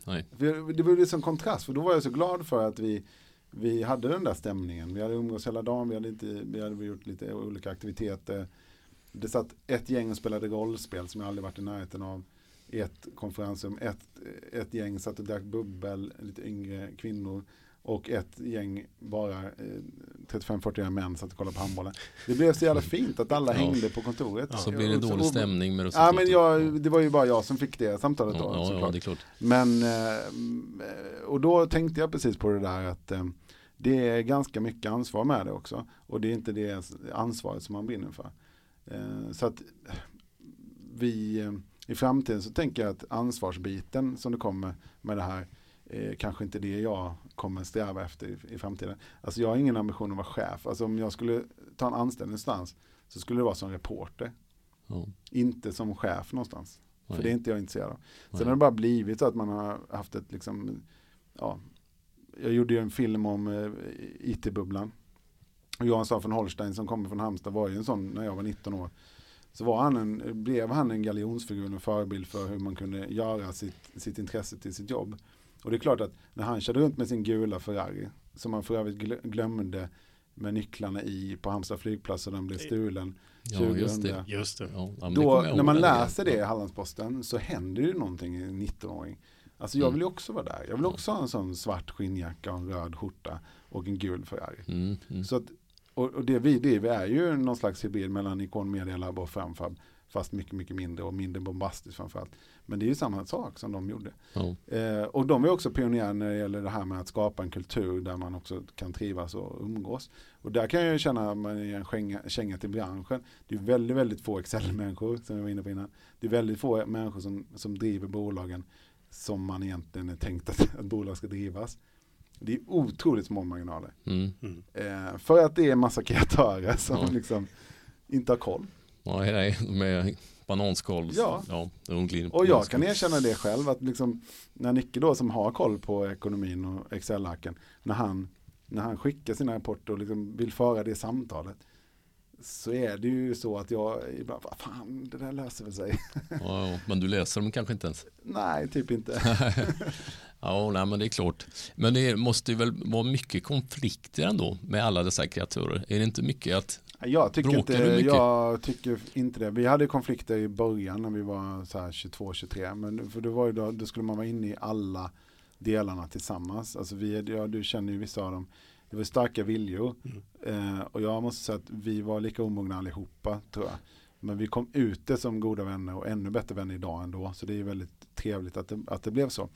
Nej. Det var ju liksom kontrast, för då var jag så glad för att vi, vi hade den där stämningen. Vi hade umgås hela dagen, vi hade, inte, vi hade gjort lite olika aktiviteter. Det satt ett gäng och spelade rollspel som jag aldrig varit i närheten av. I ett konferensrum, ett, ett gäng satt och drack bubbel, lite yngre kvinnor. Och ett gäng bara eh, 35-40 män satt och kollade på handbollen. Det blev så jävla fint att alla Ja. hängde på kontoret. Så blir det dålig stämning med Ja, resultatet. men jag, det var ju bara jag som fick det samtalet då. ja, ja, ja, det är klart. Men, eh, och då tänkte jag precis på det där att eh, det är ganska mycket ansvar med det också. Och det är inte det ansvaret som man brinner för. Eh, Så att vi eh, i framtiden så tänker jag att ansvarsbiten som det kommer med det här eh, kanske inte det jag kommer sträva efter i, i framtiden. Alltså jag har ingen ambition att vara chef. Alltså om jag skulle ta en anställning någonstans så skulle det vara som reporter. Ja. Inte som chef någonstans. För Nej. det är inte jag intresserad av. Sen Nej. har det bara blivit så att man har haft ett liksom, ja, jag gjorde ju en film om eh, IT-bubblan. Och Johan Staffan Holstein som kommer från Halmstad var ju en sån när jag var 19 år. Så var han en, blev han en galjonsfigur, en förebild för hur man kunde göra sitt, sitt intresse till sitt jobb. Och det är klart att när han körde runt med sin gula Ferrari, som han för övrigt glö- glömde med nycklarna i på Halmstad flygplats och den blev stulen. Ja, just det. 2000. Just det. Ja, Då, när man läser det i Hallandsposten så händer ju någonting i en 19-åring. Alltså jag Mm. vill ju också vara där. Jag vill också ha en sån svart skinnjacka och en röd skjorta och en gul Ferrari. Mm, mm. Så att, och, och det vi driver är ju någon slags hybrid mellan Icon Media Lab och Framfab. Fast mycket, mycket mindre och mindre bombastiskt framförallt. Men det är ju samma sak som de gjorde. Ja. Eh, och de är också pionjärer när det gäller det här med att skapa en kultur där man också kan trivas och umgås. Och där kan jag ju känna att man är en känga, känga till branschen. Det är väldigt, väldigt få Excel-människor som jag var inne på innan. Det är väldigt få människor som, som driver bolagen som man egentligen är tänkt att, att bolag ska drivas. Det är otroligt små marginaler. Mm. Mm. Eh, för att det är en massa kreatörer som Ja. liksom inte har koll. Ja, nej, med bananskal. Ja. ja de Och jag kan erkänna det själv att liksom, när Nicke då som har koll på ekonomin och Excel-arken, när han, när han skickar sina rapporter och liksom vill föra det samtalet, så är det ju så att jag ibland, vad fan, det där löser väl sig. Ja, men du läser dem kanske inte ens. Nej, typ inte. Ja, nej, men det är klart. Men det måste ju väl vara mycket konflikter ändå med alla dessa kreaturer. Är det inte mycket att, Jag tycker, Bråkar inte, du mycket? jag tycker inte det. Vi hade konflikter i början när vi var så här 22-23. Men för det var ju då, då skulle man vara inne i alla delarna tillsammans. Alltså vi, ja, du känner ju vissa av dem. Det var starka viljor. Mm. Eh, och jag måste säga att vi var lika omogna allihopa tror jag. Men vi kom ut det som goda vänner och ännu bättre vänner idag ändå. Så det är väldigt trevligt att det, att det blev så.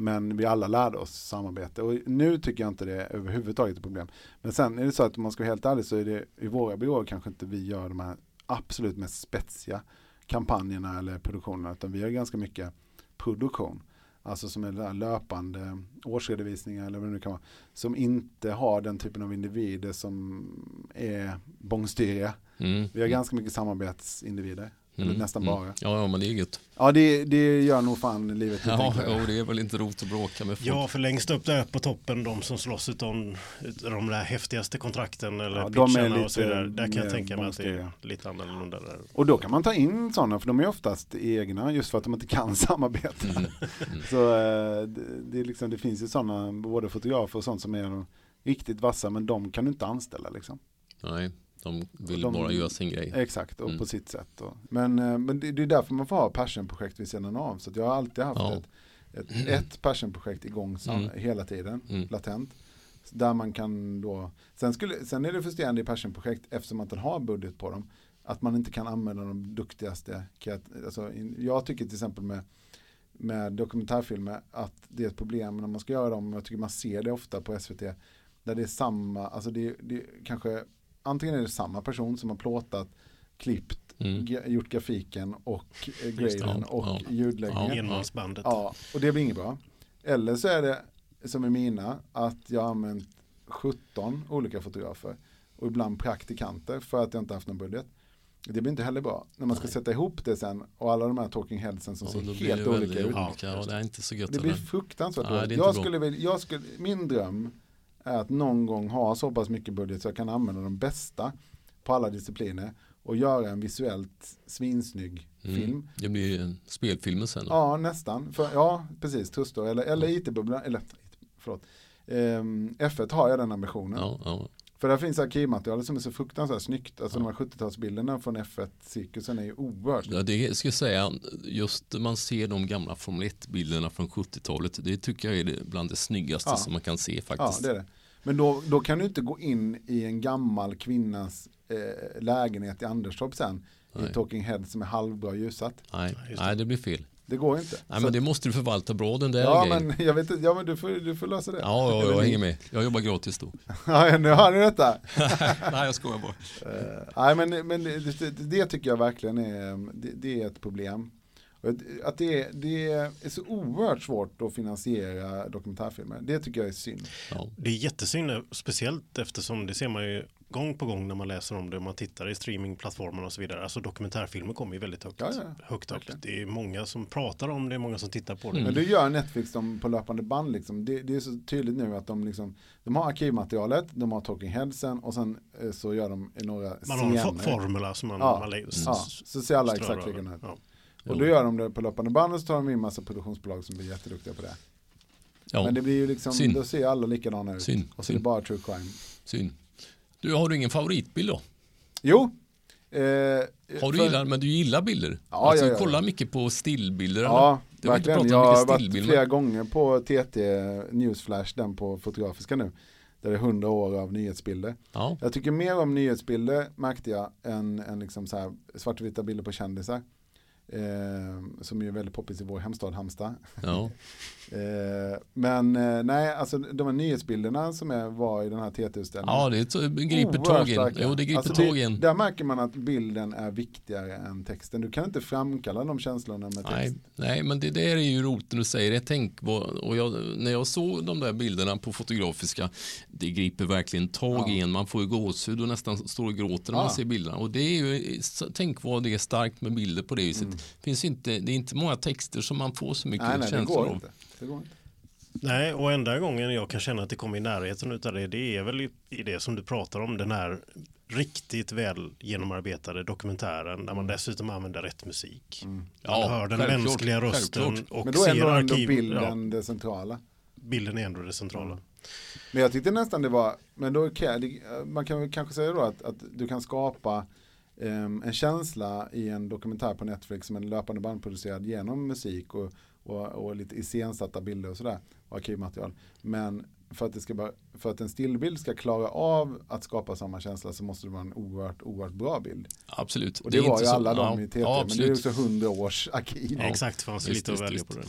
Men vi alla lärde oss samarbete. Och nu tycker jag inte det är överhuvudtaget ett problem. Men sen är det så att om man ska vara helt ärlig så är det i våra byråer kanske inte vi gör de här absolut mest spetsiga kampanjerna eller produktionerna. Utan vi gör ganska mycket produktion. Alltså som är löpande årsredovisningar eller vad det nu kan vara. Som inte har den typen av individer som är bångstyriga. Mm. Vi har ganska mycket samarbetsindivider. Eller nästan bara. Ja, ja, men det är gött. Ja, det, det gör nog fan livet Ja, och det är väl inte roligt att bråka med folk. Ja, för längst upp där på toppen, de som slåss utom de där häftigaste kontrakten eller Ja, lite och så vidare. Där kan jag tänka mig att det är lite annorlunda där. Och då kan man ta in sådana, för de är oftast egna, just för att de inte kan samarbeta. Mm. Så eh, det, det, är liksom, det finns ju sådana, både fotografer och sånt som är riktigt vassa, men de kan du inte anställa liksom. Nej, de vill De- bara göra sin grej. Exakt, och Mm. på sitt sätt. Och, men eh, men det, det är därför man får ha passionprojekt vid sidan av. Så jag har alltid haft Ja. ett, ett, ett passionprojekt igång sam, Mm. hela tiden, Mm. latent. Där man kan då, sen, skulle, sen är det frustrerande i passionprojekt eftersom man inte har budget på dem. Att man inte kan använda de duktigaste. Alltså, jag tycker till exempel med, med dokumentärfilmer att det är ett problem när man ska göra dem. Jag tycker man ser det ofta på SVT. Där det är samma, alltså det, det kanske, antingen är det samma person som har plåtat, klippt, Mm. gjort grafiken och eh, graden ja, och ja. ljudläggningen. Enmansbandet. Ja, och det blir inget bra. Eller så är det som i mina, att jag har använt 17 olika fotografer och ibland praktikanter för att jag inte haft någon budget. Det blir inte heller bra. När man ska sätta ihop det sen och alla de här talking headsen som Ja, ser helt olika ut. olika. Ja, det är inte så gött. Det blir fruktansvärt Nej, det är dåligt. inte Jag bra. skulle, vilja- jag skulle, min dröm är att någon gång ha så pass mycket budget så jag kan använda de bästa på alla discipliner och göra en visuellt svinsnygg Mm. film. Det blir en spelfilm sen. då. Ja, nästan. För, ja, precis. Tustor eller, eller IT-bubblan. Eller, förlåt. Ehm, F1 har jag den ambitionen. Ja, ja. För där finns arkivmaterial som är så fruktansvärt snyggt. Alltså de här 70-talsbilderna från F1-cirkusen är ju oerhört Ja, det ska jag säga, just man ser de gamla Formel 1-bilderna från 70-talet, det tycker jag är bland det snyggaste Ja. som man kan se Ja, faktiskt. det är det. Men då, då kan du inte gå in i en gammal kvinnas eh, lägenhet i Anderstorp sen i Nej. Talking Head som är halvbra ljusat. Nej, Ja, det. nej, det blir fel. Det går inte. Nej, Så- men det måste du förvalta bra den där ja, grejen. men jag vet inte, ja men du får, du får lösa det. Ja, ja, jag ni. hänger med. Jag jobbar gratis då. Ja, nu har ni detta. nej, jag skojar bara. Eh, nej men, men det, det, det tycker jag verkligen är, det, det är ett problem. Att- det, är- det är så oerhört svårt att finansiera dokumentärfilmer, det tycker jag är synd. Ja. Det är jättesynd, speciellt eftersom det ser man ju gång på gång när man läser om det och man tittar i streamingplattformarna och så vidare. Alltså dokumentärfilmer kommer ju väldigt högt, Ja, ja, högt verkligen. Det är många som pratar om det, många som tittar på det. Mm. Men det gör Netflix de på löpande band liksom. det, det är så tydligt nu att de liksom, de har arkivmaterialet, de har talking headsen och sen eh, så gör de några Man har en formula som man, Ja. man lägger, Ja, så ser alla exakt över. likadana ut. Och då gör de det på löpande band och så tar de in massa produktionsbolag som blir jätteduktiga på det. Ja, Men det blir ju liksom, Synd. då ser alla likadana ut. Synd, Och så är det bara true crime. synd. Du, har du ingen favoritbild då? Jo. Eh, Har du för- gillar, men du gillar bilder? Ja, alltså, ja, du ja. kollar mycket på stillbilder? eller? Ja, har vi inte verkligen. pratat Jag har varit flera gånger på TT Newsflash, den på Fotografiska nu. Där det är hundra år av nyhetsbilder. Ja, Jag tycker mer om nyhetsbilder märkte jag än, än liksom så här svartvita bilder på kändisar. Eh, som är väldigt poppis i vår hemstad Halmstad. ja. Eh, men eh, nej, alltså de här nyhetsbilderna som är, var i den här TT-utställningen. ja det griper starka. Jo, det griper Alltså, tag in. Där märker man att bilden är viktigare än texten. Du kan inte framkalla de känslorna med text. Nej, nej, men det där är ju när du säger det. Tänk på, och jag, när jag såg de där bilderna på Fotografiska, det griper verkligen tag Ja. i en. Man får ju gåshud och nästan står och gråter när Ja. man ser bilderna. Och det är ju, tänk vad det är starkt med bilder på det viset. Finns inte, det är inte många texter som man får så mycket nej, nej känslor av. inte. Det går inte. Nej, och enda gången jag kan känna att det kommer i närheten utav det, det är väl i, i det som du pratar om, den här riktigt väl genomarbetade dokumentären där man dessutom använder rätt musik. Man Ja, hör den självklart, mänskliga rösten självklart. och Men då är ser ändå, ändå arkiv. bilden Ja, det centrala. bilden är ändå det centrala. Men jag tyckte nästan det var, men då det- man kan väl kanske säga då att, att du kan skapa ehm, en känsla i en dokumentär på Netflix som är löpande bandproducerad genom musik och, och, och lite iscensatta bilder och sådär och arkivmaterial. Men för att, det ska bara, för att en stillbild ska klara av att skapa samma känsla så måste det vara en oerhört, oerhört bra bild. Absolut. Och det, var inte ju så- alla de ja, i TT, ja, men det är ju absolut. så hundra års arkiv. Ja. Exakt, fanns det Visst, lite att välja på den.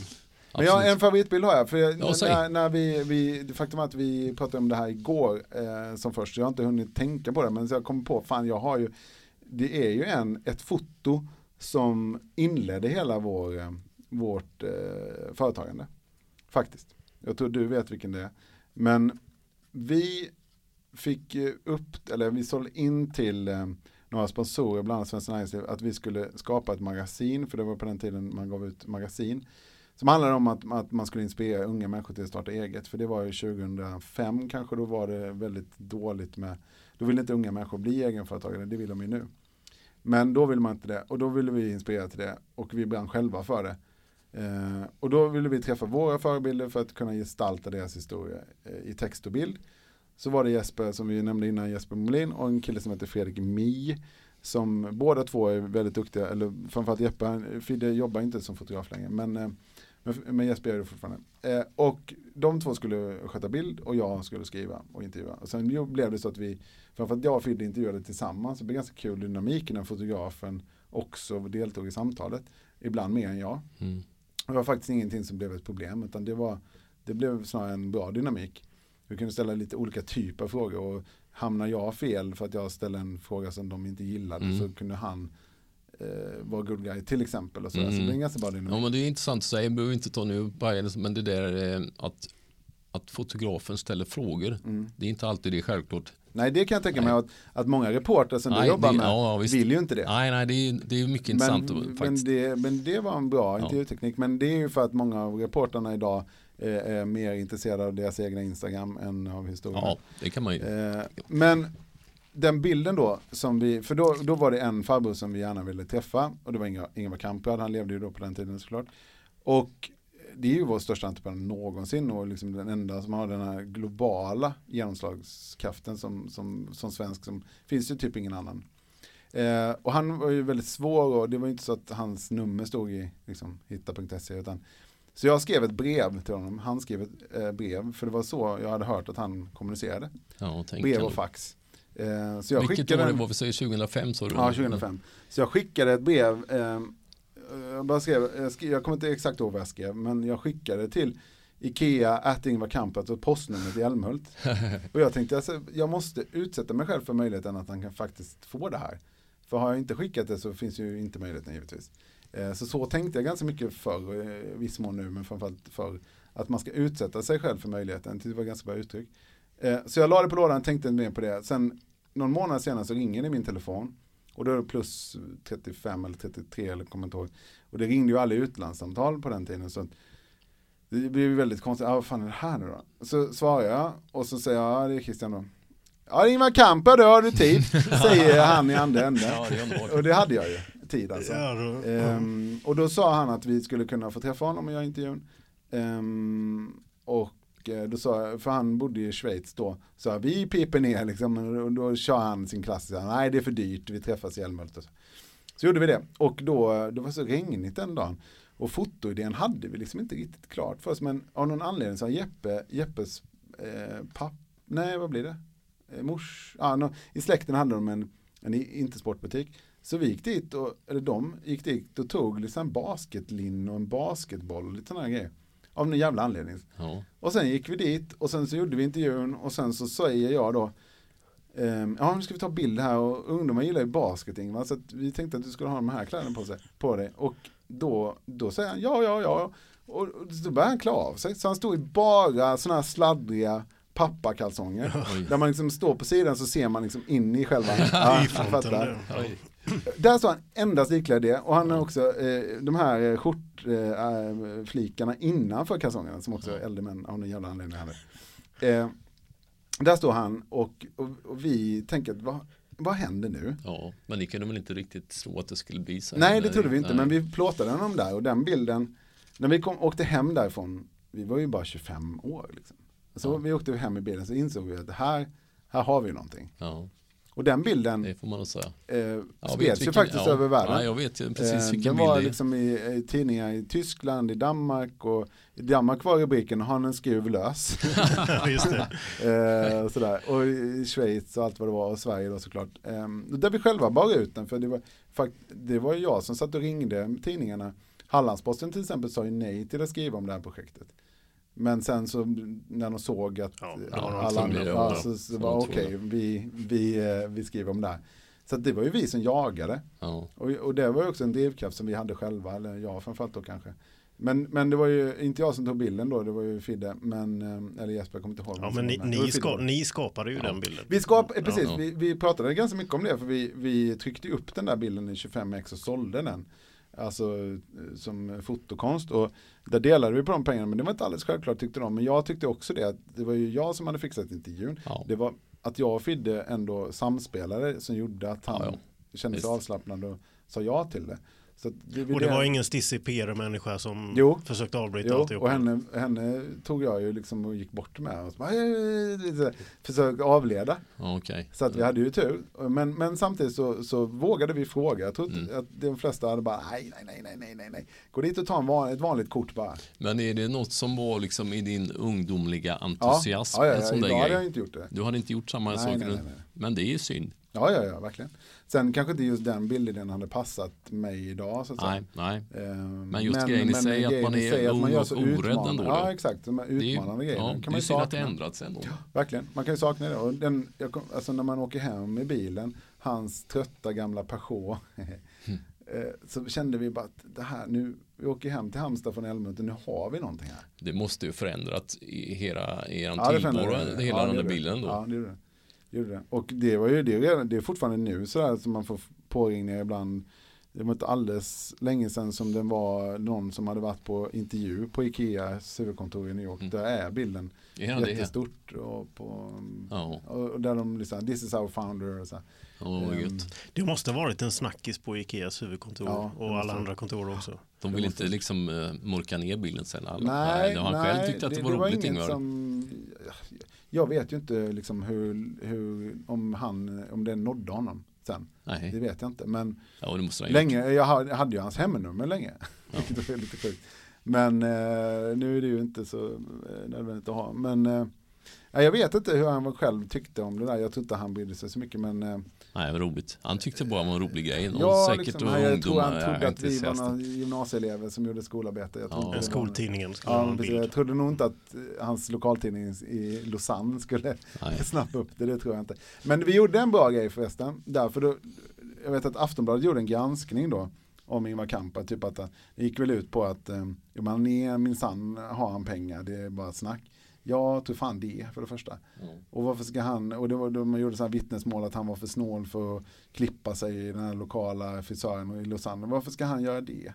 Men jag, en favoritbild har jag, för jag, Ja, när, när vi, vi, det faktum att vi pratade om det här igår eh, som först, jag har inte hunnit tänka på det, men så jag kom på, fan jag har ju, det är ju en, ett foto som inledde hela vår, eh, vårt eh, företagande. Faktiskt. Jag tror du vet vilken det är. Men vi fick upp, eller vi sålde in till eh, några sponsorer, bland annat Svenskt Näringsliv, att vi skulle skapa ett magasin, för det var på den tiden man gav ut magasin, som handlade om att, att man skulle inspirera unga människor till att starta eget. För det var ju 2005 kanske, då var det väldigt dåligt med, då ville inte unga människor bli egenföretagare, det vill de ju nu. Men då ville man inte det och då ville vi inspirera till det och vi brann själva för det. Eh, och då ville vi träffa våra förebilder för att kunna gestalta deras historia eh, i text och bild. Så var det Jesper, som vi nämnde innan, Jesper Molin och en kille som heter Fredrik Mi. Som båda två är väldigt duktiga, eller framförallt Jeppe, Fidde jobbar inte som fotograf längre, men, eh, men, men Jesper gör det fortfarande. Eh, och de två skulle sköta bild och jag skulle skriva och intervjua. Och sen blev det så att vi, framförallt jag och Fidde intervjuade tillsammans, det blev ganska kul dynamik när fotografen också deltog i samtalet, ibland mer än jag. Mm. Det var faktiskt ingenting som blev ett problem utan det, var, det blev snarare en bra dynamik. Vi kunde ställa lite olika typer av frågor och hamnar jag fel för att jag ställer en fråga som de inte gillade Mm. så kunde han eh, vara good guy till exempel. Och så, så Mm. det är en ganska bra dynamik. Ja, men det är intressant att säga, jag behöver inte ta nu Bayern, men det där eh, att, att fotografen ställer frågor, Mm. det är inte alltid det är självklart. Nej det kan jag tänka mig att, att många reportrar som du Nej, jobbar det- med ja, vill ju inte det. Nej, nej, det är, det är mycket intressant men, att- men, faktiskt. det, men det var en bra Ja. intervjuteknik. Men det är ju för att många av reportrarna idag eh, är mer intresserade av deras egna Instagram än av historien. Ja, det kan man ju. Eh, men den bilden då, som vi, för då, då var det en farbror som vi gärna ville träffa och det var Ingvar, Ingvar Kamprad, han levde ju då på den tiden såklart. Och det är ju vår största entreprenör någonsin och liksom den enda som har den här globala genomslagskraften som, som, som svensk, som finns ju typ ingen annan. Eh, och han var ju väldigt svår och det var ju inte så att hans nummer stod i liksom, hitta.se utan så jag skrev ett brev till honom, han skrev ett eh, brev för det var så jag hade hört att han kommunicerade. Ja, Brev och fax. Eh, så jag Vilket skickade år det var? Vi säger 2005 sa du? Ja, 2005. Så jag skickade ett brev. Jag, bara skrev, jag, skrev, jag kommer inte exakt ihåg vad jag skrev, men jag skickade till Ikea, att Ingvar Kamprad och postnumret i Älmhult. och jag tänkte, alltså, jag måste utsätta mig själv för möjligheten att han kan faktiskt få det här. För har jag inte skickat det så finns ju inte möjligheten givetvis. Eh, så så tänkte jag ganska mycket förr, eh, i viss mån nu, men framförallt förr. Att man ska utsätta sig själv för möjligheten, det var ganska bra uttryck. Eh, så jag la det på lådan, tänkte mer på det. Sen någon månad senare så ringer det i min telefon. Och då är det plus 35 eller 33 eller kommer inte ihåg. Och det ringde ju aldrig utlandssamtal på den tiden. Så det blev ju väldigt konstigt. Ja, vad fan är det här nu då? Så svarar jag och så säger jag, ja det är Christian då. Ja, Ingvar Kamprad, då har du tid, säger han i andra änden. Ja, det är underbart. Och det hade jag ju, tid alltså. Ja, då, Ehm, och då sa han att vi skulle kunna få träffa honom och göra intervjun. Ehm, och eh, då sa för han bodde i Schweiz då, så vi piper ner liksom, och då kör han sin klassiska, nej det är för dyrt, vi träffas i Älmhult. Så. gjorde vi det, och då, det var så regnigt den dagen. Och fotoidén hade vi liksom inte riktigt klart för oss, men av någon anledning så har Jeppe, Jeppes eh, papp, nej vad blir det? Eh, mors, ah, no, i släkten hade de en, en inte sportbutik. Så vi gick dit, och, eller de gick dit och tog liksom basketlinne och en basketboll och lite sådana grejer. Av någon jävla anledning. Ja. Och sen gick vi dit och sen så gjorde vi intervjun och sen så säger jag då ehm, Ja nu ska vi ta bild här och ungdomar gillar ju basket Ingvar så att vi tänkte att du skulle ha de här kläderna på, sig, på dig. Och då, då säger han ja ja ja. Och och då börjar han klä av sig. Så han stod i bara sådana här sladdriga pappakalsonger. Oj. Där man liksom står på sidan så ser man liksom in i själva. Ja, I jag fronten. fattar. där. Står han endast iklädd det och han har också eh, de här eh, skjortflikarna eh, flikarna innanför kalsongerna som också äldre män av någon jävla anledning hade. Eh, där står han och, och, och vi tänker att vad, vad händer nu? Ja, men ni kunde väl inte riktigt tro att det skulle bli så? Nej det trodde vi inte Nej. men vi plåtade honom där och den bilden när vi kom, åkte hem därifrån vi var ju bara 25 år liksom. Så Ja. vi åkte hem i bilen så insåg vi att här, här har vi någonting. Ja. Och den bilden Det får man säga. eh, spreds ju faktiskt ja. över världen. Ja, jag vet precis Eh, vilken Den bild var liksom i, i tidningar i Tyskland, i Danmark och i Danmark var rubriken Han en skruv lös. Just eh, sådär. Och i Schweiz och allt vad det var och Sverige då såklart. Eh, där vi själva bar ut den för det var, fakt, det var jag som satt och ringde tidningarna. Hallandsposten till exempel sa ju nej till att skriva om det här projektet. Men sen så när de såg att Ja, alla andra, ja, så, så var okej, vi, vi, eh, vi skriver om det här. Så det var ju vi som jagade. Ja. Och, och det var ju också en drivkraft som vi hade själva, eller jag framförallt då kanske. Men, men det var ju inte jag som tog bilden då, det var ju Fidde, men, eh, eller Jesper, jag kommer inte ihåg. Ja, men ni, ni, ska, ni skapade ju Ja. den bilden. Vi skapade, precis, ja. Vi, vi pratade ganska mycket om det för vi, vi tryckte upp den där bilden i 25x och sålde den. Alltså som fotokonst och där delade vi på de pengarna men det var inte alldeles självklart tyckte de. Men jag tyckte också det att det var ju jag som hade fixat intervjun. Ja. Det var att jag och Fidde ändå samspelade som gjorde att han Ja, kände sig avslappnad och sa ja till det. Så att det, Och det var ingen stissig PR-människa som Jo. försökte avbryta Jo, alltihop. och henne, henne tog jag ju liksom och gick bort med och så bara, "Hej", så försökte avleda. Ja, Okej. Så att vi hade ju tur. Men, men samtidigt så, så vågade vi fråga. Jag tror Mm. att de flesta hade bara nej, nej, nej, nej, nej, nej. Gå dit och ta en van, ett vanligt kort bara. Men är det något som var liksom i din ungdomliga Ja, entusiasm? ja, ja, ja, sån där idag hade jag inte gjort det. Du hade inte gjort samma Nej, saker? nej, nu. nej, nej. Men det är ju synd. Ja, ja, ja, verkligen. Sen kanske inte just den bildidén hade passat mig idag. Så att Nej, säga. nej. Eh, Men just grejen i sig att man är att man gör så orädd ändå då. Ja, exakt. De här utmanande grejerna. Ja, kan det man är ju synd att det ändrats ändå. Verkligen, man kan ju sakna det. Och den, jag alltså när man åker hem i bilen, hans trötta gamla Peugeot, eh, så kände vi bara att det här, nu, vi åker hem till Halmstad från Älmhult, nu har vi någonting här. Det måste ju förändrat i hela er Ja, tillvaro, hela Ja, den där bilden då. Ja, det det. Det, gjorde det. Och det var ju det, är det är fortfarande nu sådär som man får påringningar ibland. Det var inte alldeles länge sedan som det var någon som hade varit på intervju på Ikeas huvudkontor i New York. Mm. Där är bilden Ja, det är. jättestort. Och, på, Ja, och där de liksom, this is our founder. Och så. Ehm, gött. Det måste ha varit en snackis på Ikeas huvudkontor Ja, det och alla det. andra kontor också. De det vill inte liksom uh, mörka ner bilden sen. Alla. Nej, det har han nej, själv tyckt att det, var roligt inget Ingvar. som, Jag vet ju inte liksom hur, hur, om, han, om det nådde honom sen. Det Nej, vet jag inte. Men ja, det länge, jag hade ju hans hemnummer länge. Ja. Vilket är lite sjukt. Men eh, nu är det ju inte så eh, nödvändigt att ha. Men eh, ja, jag vet inte hur han själv tyckte om det där. Jag tror inte han brydde sig så mycket. Men eh, Nej, roligt. Han tyckte bara det var en rolig grej. Och ja, säkert liksom, och han, jag tror han trodde att vi var några gymnasieelever som gjorde skolarbete. Jag tror Ja. skoltidningen skulle Ja, precis. jag trodde nog inte att eh, hans lokaltidning i Lausanne skulle snappa upp det, det tror jag inte. Men vi gjorde en bra grej förresten, därför då, jag vet att Aftonbladet gjorde en granskning då om Ingvar Kamprad, typ att det gick väl ut på att eh, man är minsann har han pengar, det är bara snack. Jag tror fan det för det första. Och varför ska han, och det var man gjorde så här vittnesmål att han var för snål för att klippa sig i den här lokala frisören i Lausanne. Varför ska han göra det?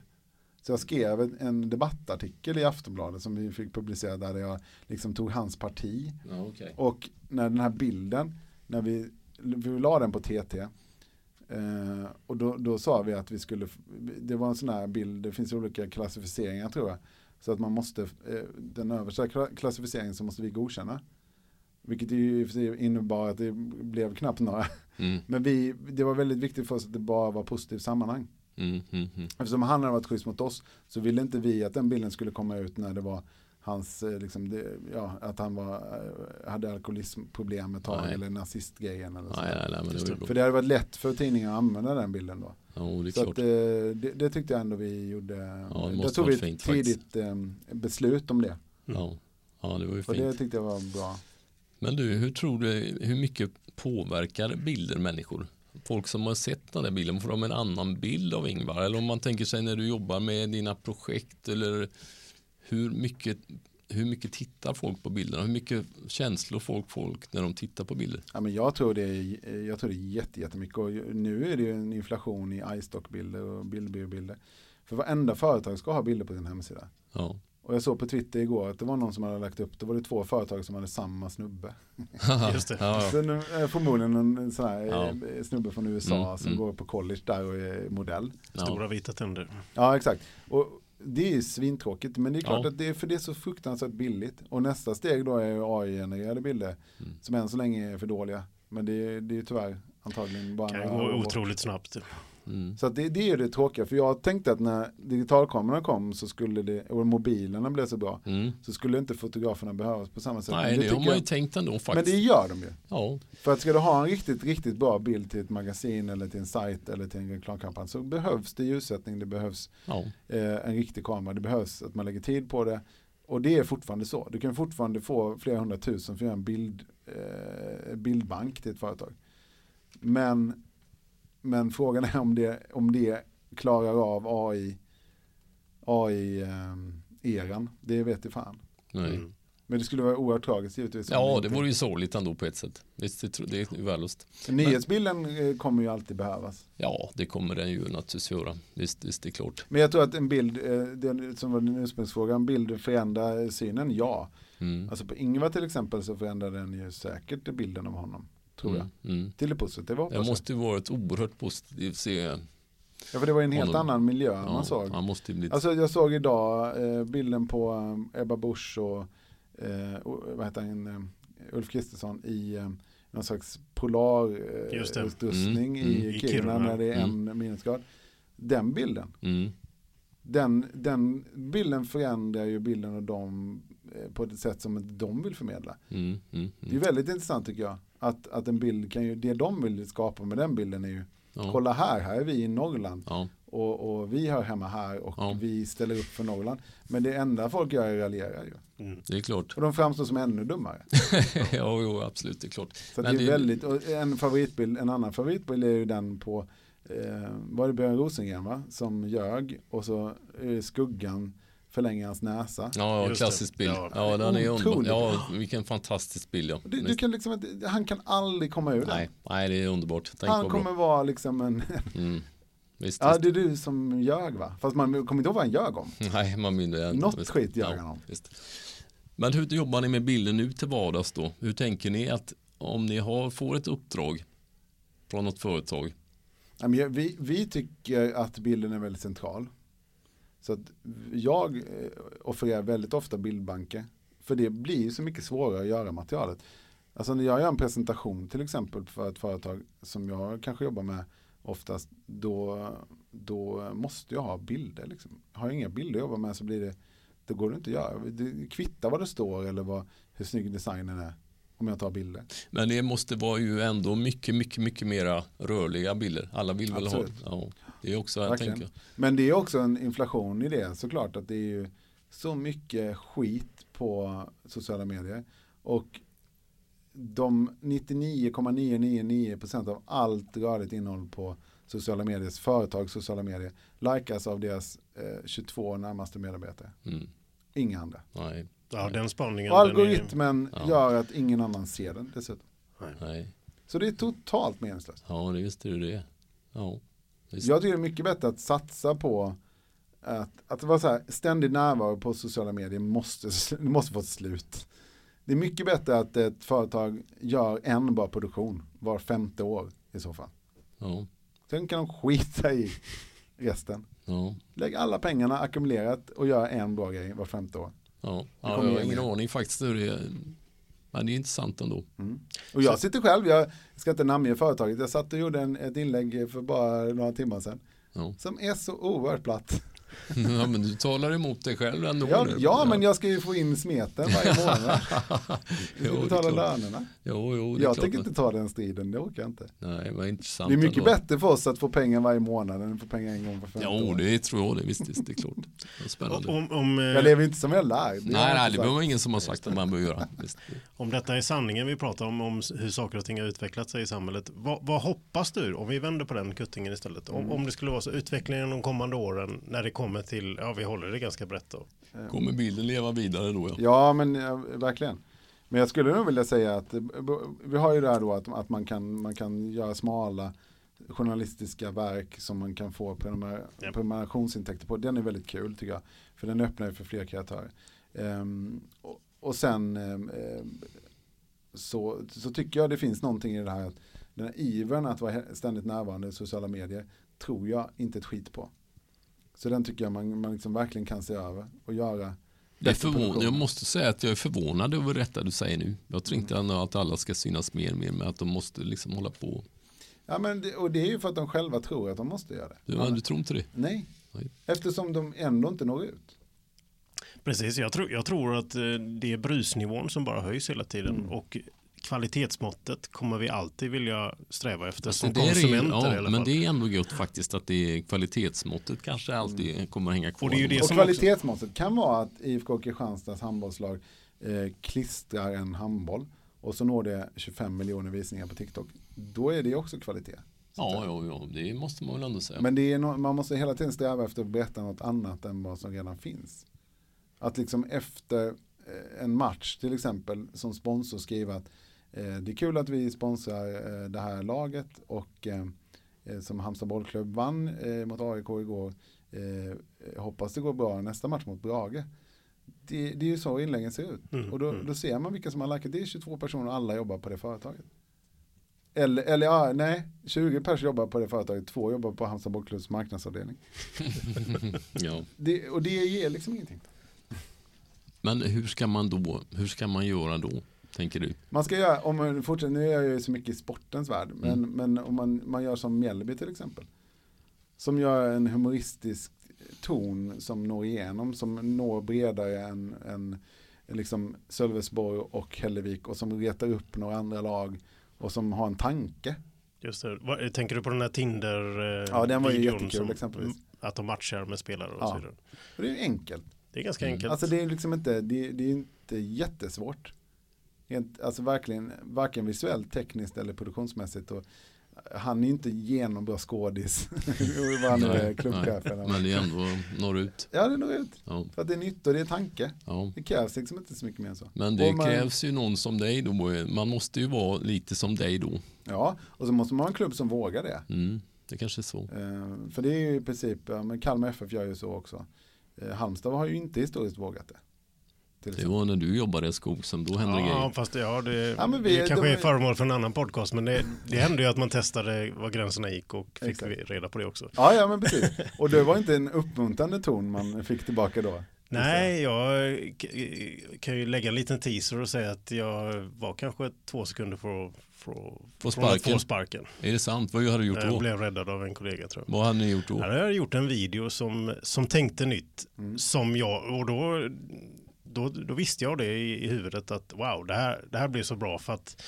Så jag skrev en- debattartikel i Aftonbladet som vi fick publicera där jag liksom tog hans parti. Ja, okej. Och när den här bilden, när vi, vi la den på TT, eh, och då, då sa vi att vi skulle, det var en sån här bild, det finns olika klassificeringar tror jag. Så att man måste, eh, den översta kla- klassificeringen så måste vi godkänna. Vilket ju innebar att det blev knappt några. Mm, Men vi, det var väldigt viktigt för oss att det bara var positivt sammanhang. mm, mm, mm. Eftersom han hade varit schysst mot oss så ville inte vi att den bilden skulle komma ut när det var hans, eh, liksom det, ja, att han var, eh, hade alkoholismproblem ett tag Nej. eller nazistgrejen eller så. Nej, nej, det. För det hade varit lätt för tidningen att använda den bilden då. Ja, det Så att, eh, det, det tyckte jag ändå vi gjorde. det Där tog vi ett fint tidigt eh, beslut om det. Ja. ja, det var ju Och det fint. tyckte jag var bra. Men du, hur tror du, hur mycket påverkar bilder människor? Folk som har sett den där bilden, får de en annan bild av Ingvar? Eller om man tänker sig när du jobbar med dina projekt eller hur mycket, hur mycket tittar folk på bilderna? Hur mycket känslor får folk när de tittar på bilder? Ja, men jag tror det är, jag tror det är jätte, jättemycket och nu är det ju en inflation i iStock-bilder och bildbiobilder. För varenda företag ska ha bilder på sin hemsida. Ja, Och jag såg på Twitter igår att det var någon som hade lagt upp, det var det två företag som hade samma snubbe. Just det. ja, Så nu förmodligen en, sån här Ja. eh, snubbe från USA Mm, som mm. går på college där och är modell. ja. Stora vita tänder. Ja, exakt. Och det är ju svintråkigt, men det är klart Ja. att det är, för det är så fruktansvärt billigt. Och nästa steg då är AI-genererade bilder, Mm. som än så länge är för dåliga. Men det är, det är tyvärr antagligen bara kan några gå bort. otroligt snabbt. Mm. Så det, det är ju det tråkiga, för jag tänkte att när digitalkamerorna kom så skulle det, och mobilerna blev så bra, Mm. så skulle inte fotograferna behövas på samma sätt. Men Nej, det, har tycker man ju tänkt ändå Men faktiskt. det gör de ju. Ja, För att ska du ha en riktigt, riktigt bra bild till ett magasin eller till en sajt eller till en reklamkampanj så behövs det ljussättning, det behövs ja. eh, en riktig kamera, det behövs att man lägger tid på det. Och det är fortfarande så. Du kan fortfarande få flera hundratusen för att göra en bild, eh, bildbank till ett företag. Men, men frågan är om det, om det klarar av AI, AI-eran. det vet jag fan. Nej. Mm. Men det skulle vara oerhört tragiskt givetvis. Ja, det inte- vore ju sorgligt ändå på ett sätt. Visst, det, det är ju värdelöst. Nyhetsbilden eh, kommer ju alltid behövas. Ja, det kommer den ju naturligtvis göra. Visst, visst det är klart. Men jag tror att en bild, eh, den, som var din ursprungsfråga, en bild förändrar synen, ja. Mm. Alltså på Ingvar till exempel så förändrar den ju säkert bilden av honom. Tror jag. Mm. Mm. Till det positiva Det måste ju vara ett oerhört positivt se. Ja, för det var ju en helt honom. annan miljö Ja, man såg. Han måste ju bli... Alltså jag såg idag eh, bilden på eh, Ebba Busch och, eh, vad heter han, eh, Ulf Kristersson i eh, någon slags polarutrustning Mm, i, mm. I Kiruna, Kiruna. när det är Mm. en minusgrad. Den bilden, Mm. den, den bilden förändrar ju bilden av eh, på ett sätt som de vill förmedla. Mm. Mm. Det är Mm. väldigt intressant tycker jag. Att, att en bild kan ju, det de vill skapa med den bilden är ju, Ja. kolla här, här är vi i Norrland. Ja. Och, och vi hör hemma här och Ja. vi ställer upp för Norrland. Men det enda folk gör är raljerar ju. Mm. Det är klart. Och de framstår som ännu dummare. ja, jo, absolut, det är klart. Så att Men det är det- väldigt, och en favoritbild, en annan favoritbild är ju den på, eh, var det Björn Rosengren va? Som ljög och så är skuggan förlänger hans näsa. Ja, Just det. klassisk bild. Ja. Ja, den är underbar. Ja, vilken fantastisk bild. Ja. Du, du kan liksom, han kan aldrig komma ur det. nej, nej, det är underbart. Tänk Han kommer bra. vara liksom en, Mm. Visst, ja visst. det är du som ljög va? Fast man kommer inte ihåg vad han ljög om. Nej, man minns inte. Något Visst. skit Ja, han om. visst. Men hur jobbar ni med bilden nu till vardags då? Hur tänker ni att om ni har, får ett uppdrag från något företag? Vi, vi tycker att bilden är väldigt central. Så att jag eh, offererar väldigt ofta bildbanker. För det blir ju så mycket svårare att göra materialet. Alltså när jag gör en presentation till exempel för ett företag som jag kanske jobbar med oftast. Då, då måste jag ha bilder. Liksom. Har jag inga bilder att jobba med så blir det, då går det inte att göra. Det kvittar vad det står eller vad, hur snygg designen är. Om jag tar bilder. Men det måste vara ju ändå mycket, mycket, mycket mera rörliga bilder. Alla vill väl Absolut. ha. Ja, det är också jag Verkligen. tänker. Men det är också en inflation i det såklart att det är ju så mycket skit på sociala medier. Och de 99,999% av allt rörligt innehåll på sociala medier, företags sociala medier, likas av deras eh, 22 närmaste medarbetare. Mm. Inga andra. Nej, Ja, den spaningen. Och den är- algoritmen Ja. gör att ingen annan ser den dessutom. nej. Så det är totalt meningslöst. Ja, det visst är det det. Ja, visst. Jag tycker det är mycket bättre att satsa på att, att vara så här, ständig närvaro på sociala medier måste, måste få ett slut. Det är mycket bättre att ett företag gör en bra produktion var femte år i så fall. Ja, Sen kan de skita i resten. ja. Lägg alla pengarna ackumulerat och gör en bra grej var femte år. Ja, ja jag har ingen aning faktiskt hur det. Men det är intressant ändå. Mm. Och jag sitter själv, jag ska inte namnge företaget, jag satt och gjorde en, ett inlägg för bara några timmar sedan. Ja. Som är så oerhört platt. ja, men du talar emot dig själv ändå. Ja, nu. ja, men jag ska ju få in smeten varje månad. Jo, ska betala lönerna. Jo, jo, Jag tänker inte ta den striden, det orkar jag inte. Nej, men intressant Det är mycket ändå. bättre för oss att få pengar varje månad än att få pengar en gång på femte Jo, det tror jag det. Visst, visst det är klart. Det är spännande. Om, om, eh, Jag lever inte som jag lär. Nej, nej, det var ingen som har sagt att man bör göra. Visst. om detta är sanningen vi pratar om, om hur saker och ting har utvecklat sig i samhället. Vad, vad hoppas du, om vi vänder på den kuttingen istället, om, Mm. om det skulle vara så utvecklingen de kommande åren när det kommer till, ja vi håller det ganska brett då. Kommer bilden leva vidare då? Ja. Ja, men ja, verkligen. Men jag skulle nog vilja säga att eh, vi har ju det här då att, att man, kan, man kan göra smala journalistiska verk som man kan få prenumer- Ja. prenumerationsintäkter på. Den är väldigt kul tycker jag. För den öppnar ju för fler kreatörer. Ehm, och, och sen ehm, så, så tycker jag det finns någonting i det här att den här ivern att vara ständigt närvarande i sociala medier tror jag inte ett skit på. Så den tycker jag man, man liksom verkligen kan se över och göra Det är förvån- jag måste säga att jag är förvånad över detta du säger nu. Jag tror inte Mm. ändå att alla ska synas mer och mer med att de måste liksom hålla på. Ja, men det, och det är ju för att de själva tror att de måste göra det. Du, du tror inte det? Nej, Nej. eftersom de ändå inte når ut. Precis, jag tror, jag tror att eh, det är brusnivån som bara höjs hela tiden Mm. och kvalitetsmåttet kommer vi alltid vilja sträva efter Alltså, som det är konsumenter i ja, alla men fall. det är ändå gött faktiskt att det är kvalitetsmåttet kanske alltid kommer att hänga kvar. Och det är ju det Och kvalitetsmåttet kan vara att IFK Kristianstads handbollslag eh, klistrar en handboll och så når det 25 miljoner visningar på TikTok. Då är det också kvalitet. Ja, ja, ja, det måste man väl ändå säga. Men det är no- man måste hela tiden sträva efter att berätta något annat än vad som redan finns. Att liksom efter eh, en match till exempel som sponsor skriva att det är kul att vi sponsrar eh, det här laget och eh, eh, som Halmstad bollklubb vann eh, mot AIK igår. Eh, hoppas det går bra nästa match mot Brage. Det, det är ju så inläggen ser ut. Mm, och då, mm. då ser man vilka som har likat. Det är 22 personer och alla jobbar på det företaget. Eller, eller ja, nej, 20 pers jobbar på det företaget, två jobbar på Halmstad bollklubbs marknadsavdelning. ja. Det, och det ger liksom ingenting. Men hur ska man då, hur ska man göra då, tänker du? Man ska göra, om man fortsätter, nu är jag ju så mycket i sportens värld, men, Mm. men om man, man gör som Mjällby till exempel. Som gör en humoristisk ton som når igenom, som når bredare än, än, liksom Sölvesborg och Hällevik och som retar upp några andra lag och som har en tanke. Just det. Vad, tänker du på den här Tinder eh, Ja, den var ju jättekul som- exempelvis. Att de matchar med spelare och Ja. så vidare. Och det är ju enkelt. Det är ganska Mm. enkelt. Alltså det är liksom inte, det, det är inte jättesvårt. Rent, alltså verkligen, varken visuellt, tekniskt eller produktionsmässigt. Och han är inte genombra skådis. Han är klubbchef eller Men det är ändå når ut. Ja, det når ut. Ja, För att det är nytt och det är tanke. ja. Det krävs liksom inte så mycket mer än så. Men det man- krävs ju någon som dig då. Man måste ju vara lite som dig då. Ja, och så måste man ha en klubb som vågar det. Mm, det kanske är så. Eh, för det är ju i princip, ja, men Kalmar FF gör ju så också. Eh, Halmstad har ju inte historiskt vågat det. Det var när du jobbade i Skogshem, då hände det Ja, grejer. fast det, ja, det, Ja, men vi- det kanske de- är föremål för en annan podcast, men det, det hände ju att man testade var gränserna gick och fick Exakt. reda på det också. Ja, ja, men precis. Och det var inte en uppmuntrande ton man fick tillbaka då. Nej, jag kan ju lägga en liten teaser och säga att jag var kanske två sekunder från, Få från att sparken. få sparken. Är det sant? Vad hade du gjort Jag då? blev räddad av en kollega tror jag. Vad hade ni gjort då? Han hade gjort en video som, som tänkte nytt, Mm. som jag, och då, då, då visste jag det i, i huvudet att wow, det här, det här blir så bra för att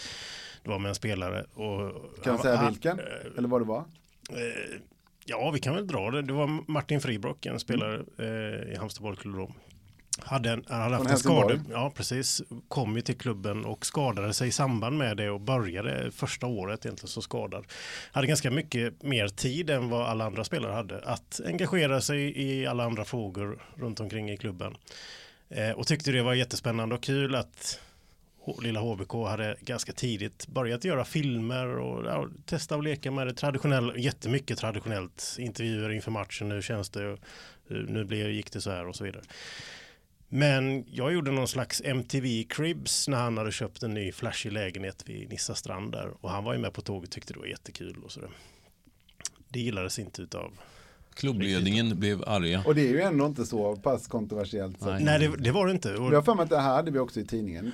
det var med en spelare. Och, Kan du säga han- vilken? eh, Eller vad det var? Eh, Ja, vi kan väl dra det. Det var Martin Fribrock, en spelare eh, i Halmstad bollklubb. Hade en, han hade haft en skada. Ja, precis. Kom ju till klubben och skadade sig i samband med det och började första året egentligen så skadad. Hade ganska mycket mer tid än vad alla andra spelare hade att engagera sig i alla andra frågor runt omkring i klubben. Eh, och tyckte det var jättespännande och kul att lilla HBK hade ganska tidigt börjat göra filmer och ja, testa och leka med det traditionella, jättemycket traditionellt, intervjuer inför matchen, hur känns det, hur- nu blev, gick det så här och så vidare. Men jag gjorde någon slags MTV Cribs när han hade köpt en ny flashig lägenhet vid Nissa strand där och han var ju med på tåget och tyckte det var jättekul och sådär. Det gillades inte utav Klubbledningen blev arga. Och det är ju ändå inte så pass kontroversiellt. Så. Nej. Nej, det, det var det inte. Jag Och har för mig att det här hade vi också i tidningen.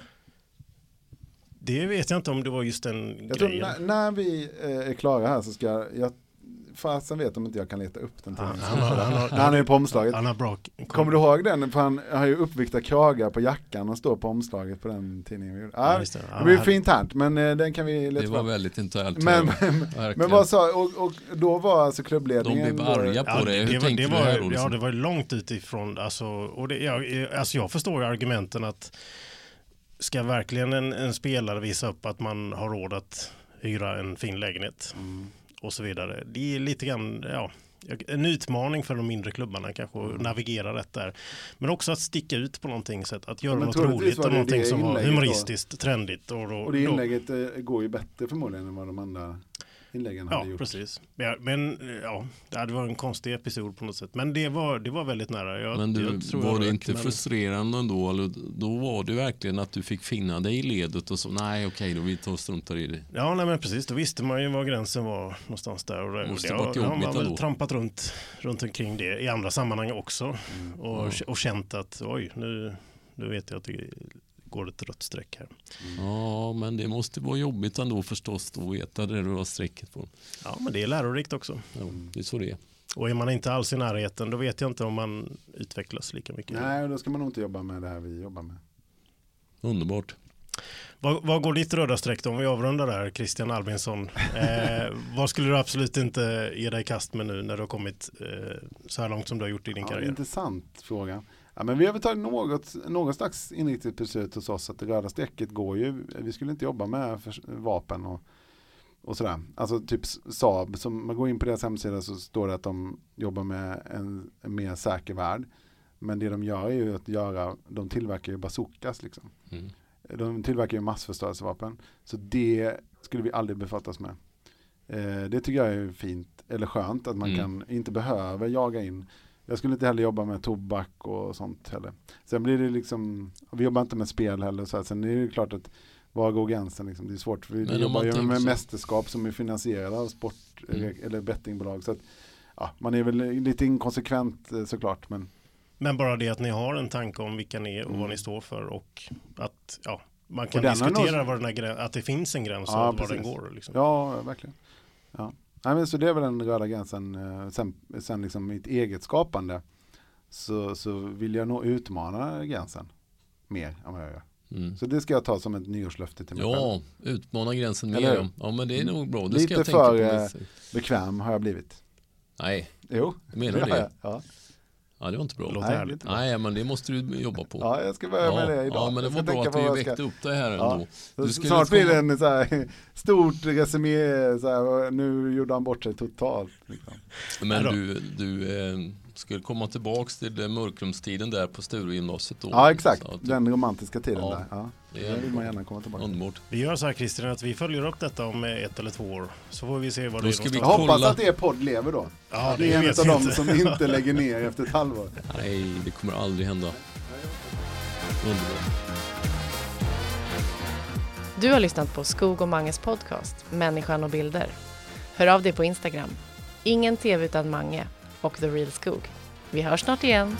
det vet jag inte om det var just den Jag tror grejen. när, när vi eh, är klara här så ska jag, fasen vet om inte jag kan leta upp den Han, tidningen. han, har, han, har, han är på omslaget. han har bra Kommer du ihåg den? För han har ju uppvikta kragar på jackan och står på omslaget på den tidningen vi gjorde. Ja, det. det Han blir fint här, men eh, den kan vi Det leta var fram. väldigt internt. Men, verkligen. men vad sa, och, och då var alltså De klubbledningen... blev då- arga på det. Hur var, tänkte det du var, här då? Ja, det var långt utifrån. Alltså, och det, ja, alltså jag förstår ju argumenten att ska verkligen en, en spelare visa upp att man har råd att hyra en fin lägenhet Mm. Och så vidare. Det är lite grann, ja, en utmaning för de mindre klubbarna kanske Mm. att navigera rätt där. Men också att sticka ut på någonting sätt, att göra men något roligt och någonting det som var inlägget då. humoristiskt, trendigt. Och, då, Och det då- inlägget eh, går ju bättre förmodligen än vad de andra inläggen hade Ja, gjort. precis. Ja, men ja, det var en konstig episod på något sätt. Men det var, det var väldigt nära. Jag, Men du, jag tror var jag det inte men- frustrerande ändå? Eller, då var det verkligen att du fick finna dig i ledet och så, nej okej då, vi tar och struntar i det. Ja, nej, men precis. Då visste man ju var gränsen var någonstans där. Och det, Måste det, varit har- har jobbigt man väl trampat runt, runt omkring det i andra sammanhang också. Mm. Och, Ja. och känt att oj, nu, nu vet jag att det går ett rött streck här. Ja, men det måste vara jobbigt ändå förstås att veta det du har strecket på. Ja, men det är lärorikt också. Ja, det är så det är. Och är man inte alls i närheten då vet jag inte om man utvecklas lika mycket. Nej, då ska man nog inte jobba med det här vi jobbar med. Underbart. Vad, vad går ditt röda streck då? Om vi avrundar där, Christian Albinsson. Eh, vad skulle du absolut inte ge dig i kast med nu när du har kommit eh, så här långt som du har gjort i din Ja, karriär? intressant fråga. Ja, men vi har väl tagit något, något slags inriktigt beslut hos oss att det röda strecket går ju, vi skulle inte jobba med vapen och, och sådär. Alltså typ Saab, som man går in på deras hemsida så står det att de jobbar med en, en mer säker värld. Men det de gör är ju att göra, de tillverkar ju bazookas liksom. Mm. De tillverkar ju massförstörelsevapen. Så det skulle vi aldrig befattas med. Eh, det tycker jag är fint, eller skönt, att man Mm. kan inte behöver jaga in. Jag skulle inte heller jobba med tobak och sånt heller. Sen blir det liksom, vi jobbar inte med spel heller. Så här. Sen är det ju klart att var går gränsen liksom? Det är svårt, för vi Men jobbar ju med så- mästerskap som är finansierade av sport Mm. eller bettingbolag. Så att, ja, man är väl lite inkonsekvent eh, såklart. Men Men bara det att ni har en tanke om vilka ni är och Mm. vad ni står för och att ja, man kan den diskutera nog- var den här att det finns en gräns och Ja, var den precis. går. Liksom. Ja, verkligen. Ja. Nej, men så det är väl den röda gränsen. eh, Sen, sen liksom mitt eget skapande så, så vill jag nog utmana gränsen mer än vad jag gör. Mm. Så det ska jag ta som ett nyårslöfte till mig själv. Ja, utmana gränsen mer. Ja. men det är nog bra. Det Lite för, eh, Bekväm har jag blivit. Nej, Jo, menar du det? Ja. Ja, det var inte bra. Låter Nej, härligt. Nej, men det måste du jobba på. ja, jag ska börja med det idag. ja, men det var bra att vi väckte upp det här Ja. ändå. Skulle Snart blir det en så här, stort resumé, så här, nu gjorde han bort sig totalt. Liksom. Men du, du eh, skulle komma tillbaks till eh, mörkrumstiden där på Sturegymnasiet då. Ja, exakt. Så att- Den romantiska tiden Ja. där. Ja. Det Det vill man gärna komma tillbaka till. Underbart. Vi gör så här Christian att vi följer upp detta om ett eller två år. Så får vi se vad det är vi Jag hoppas att er podd lever då. Ja, det är en av dem som inte lägger ner efter ett halvår. Nej, det kommer aldrig hända. Underbart. Du har lyssnat på Skog och Manges podcast Människan och bilder. Hör av dig på Instagram. Ingen TV utan Mange och The Real Skog. Vi hörs snart igen.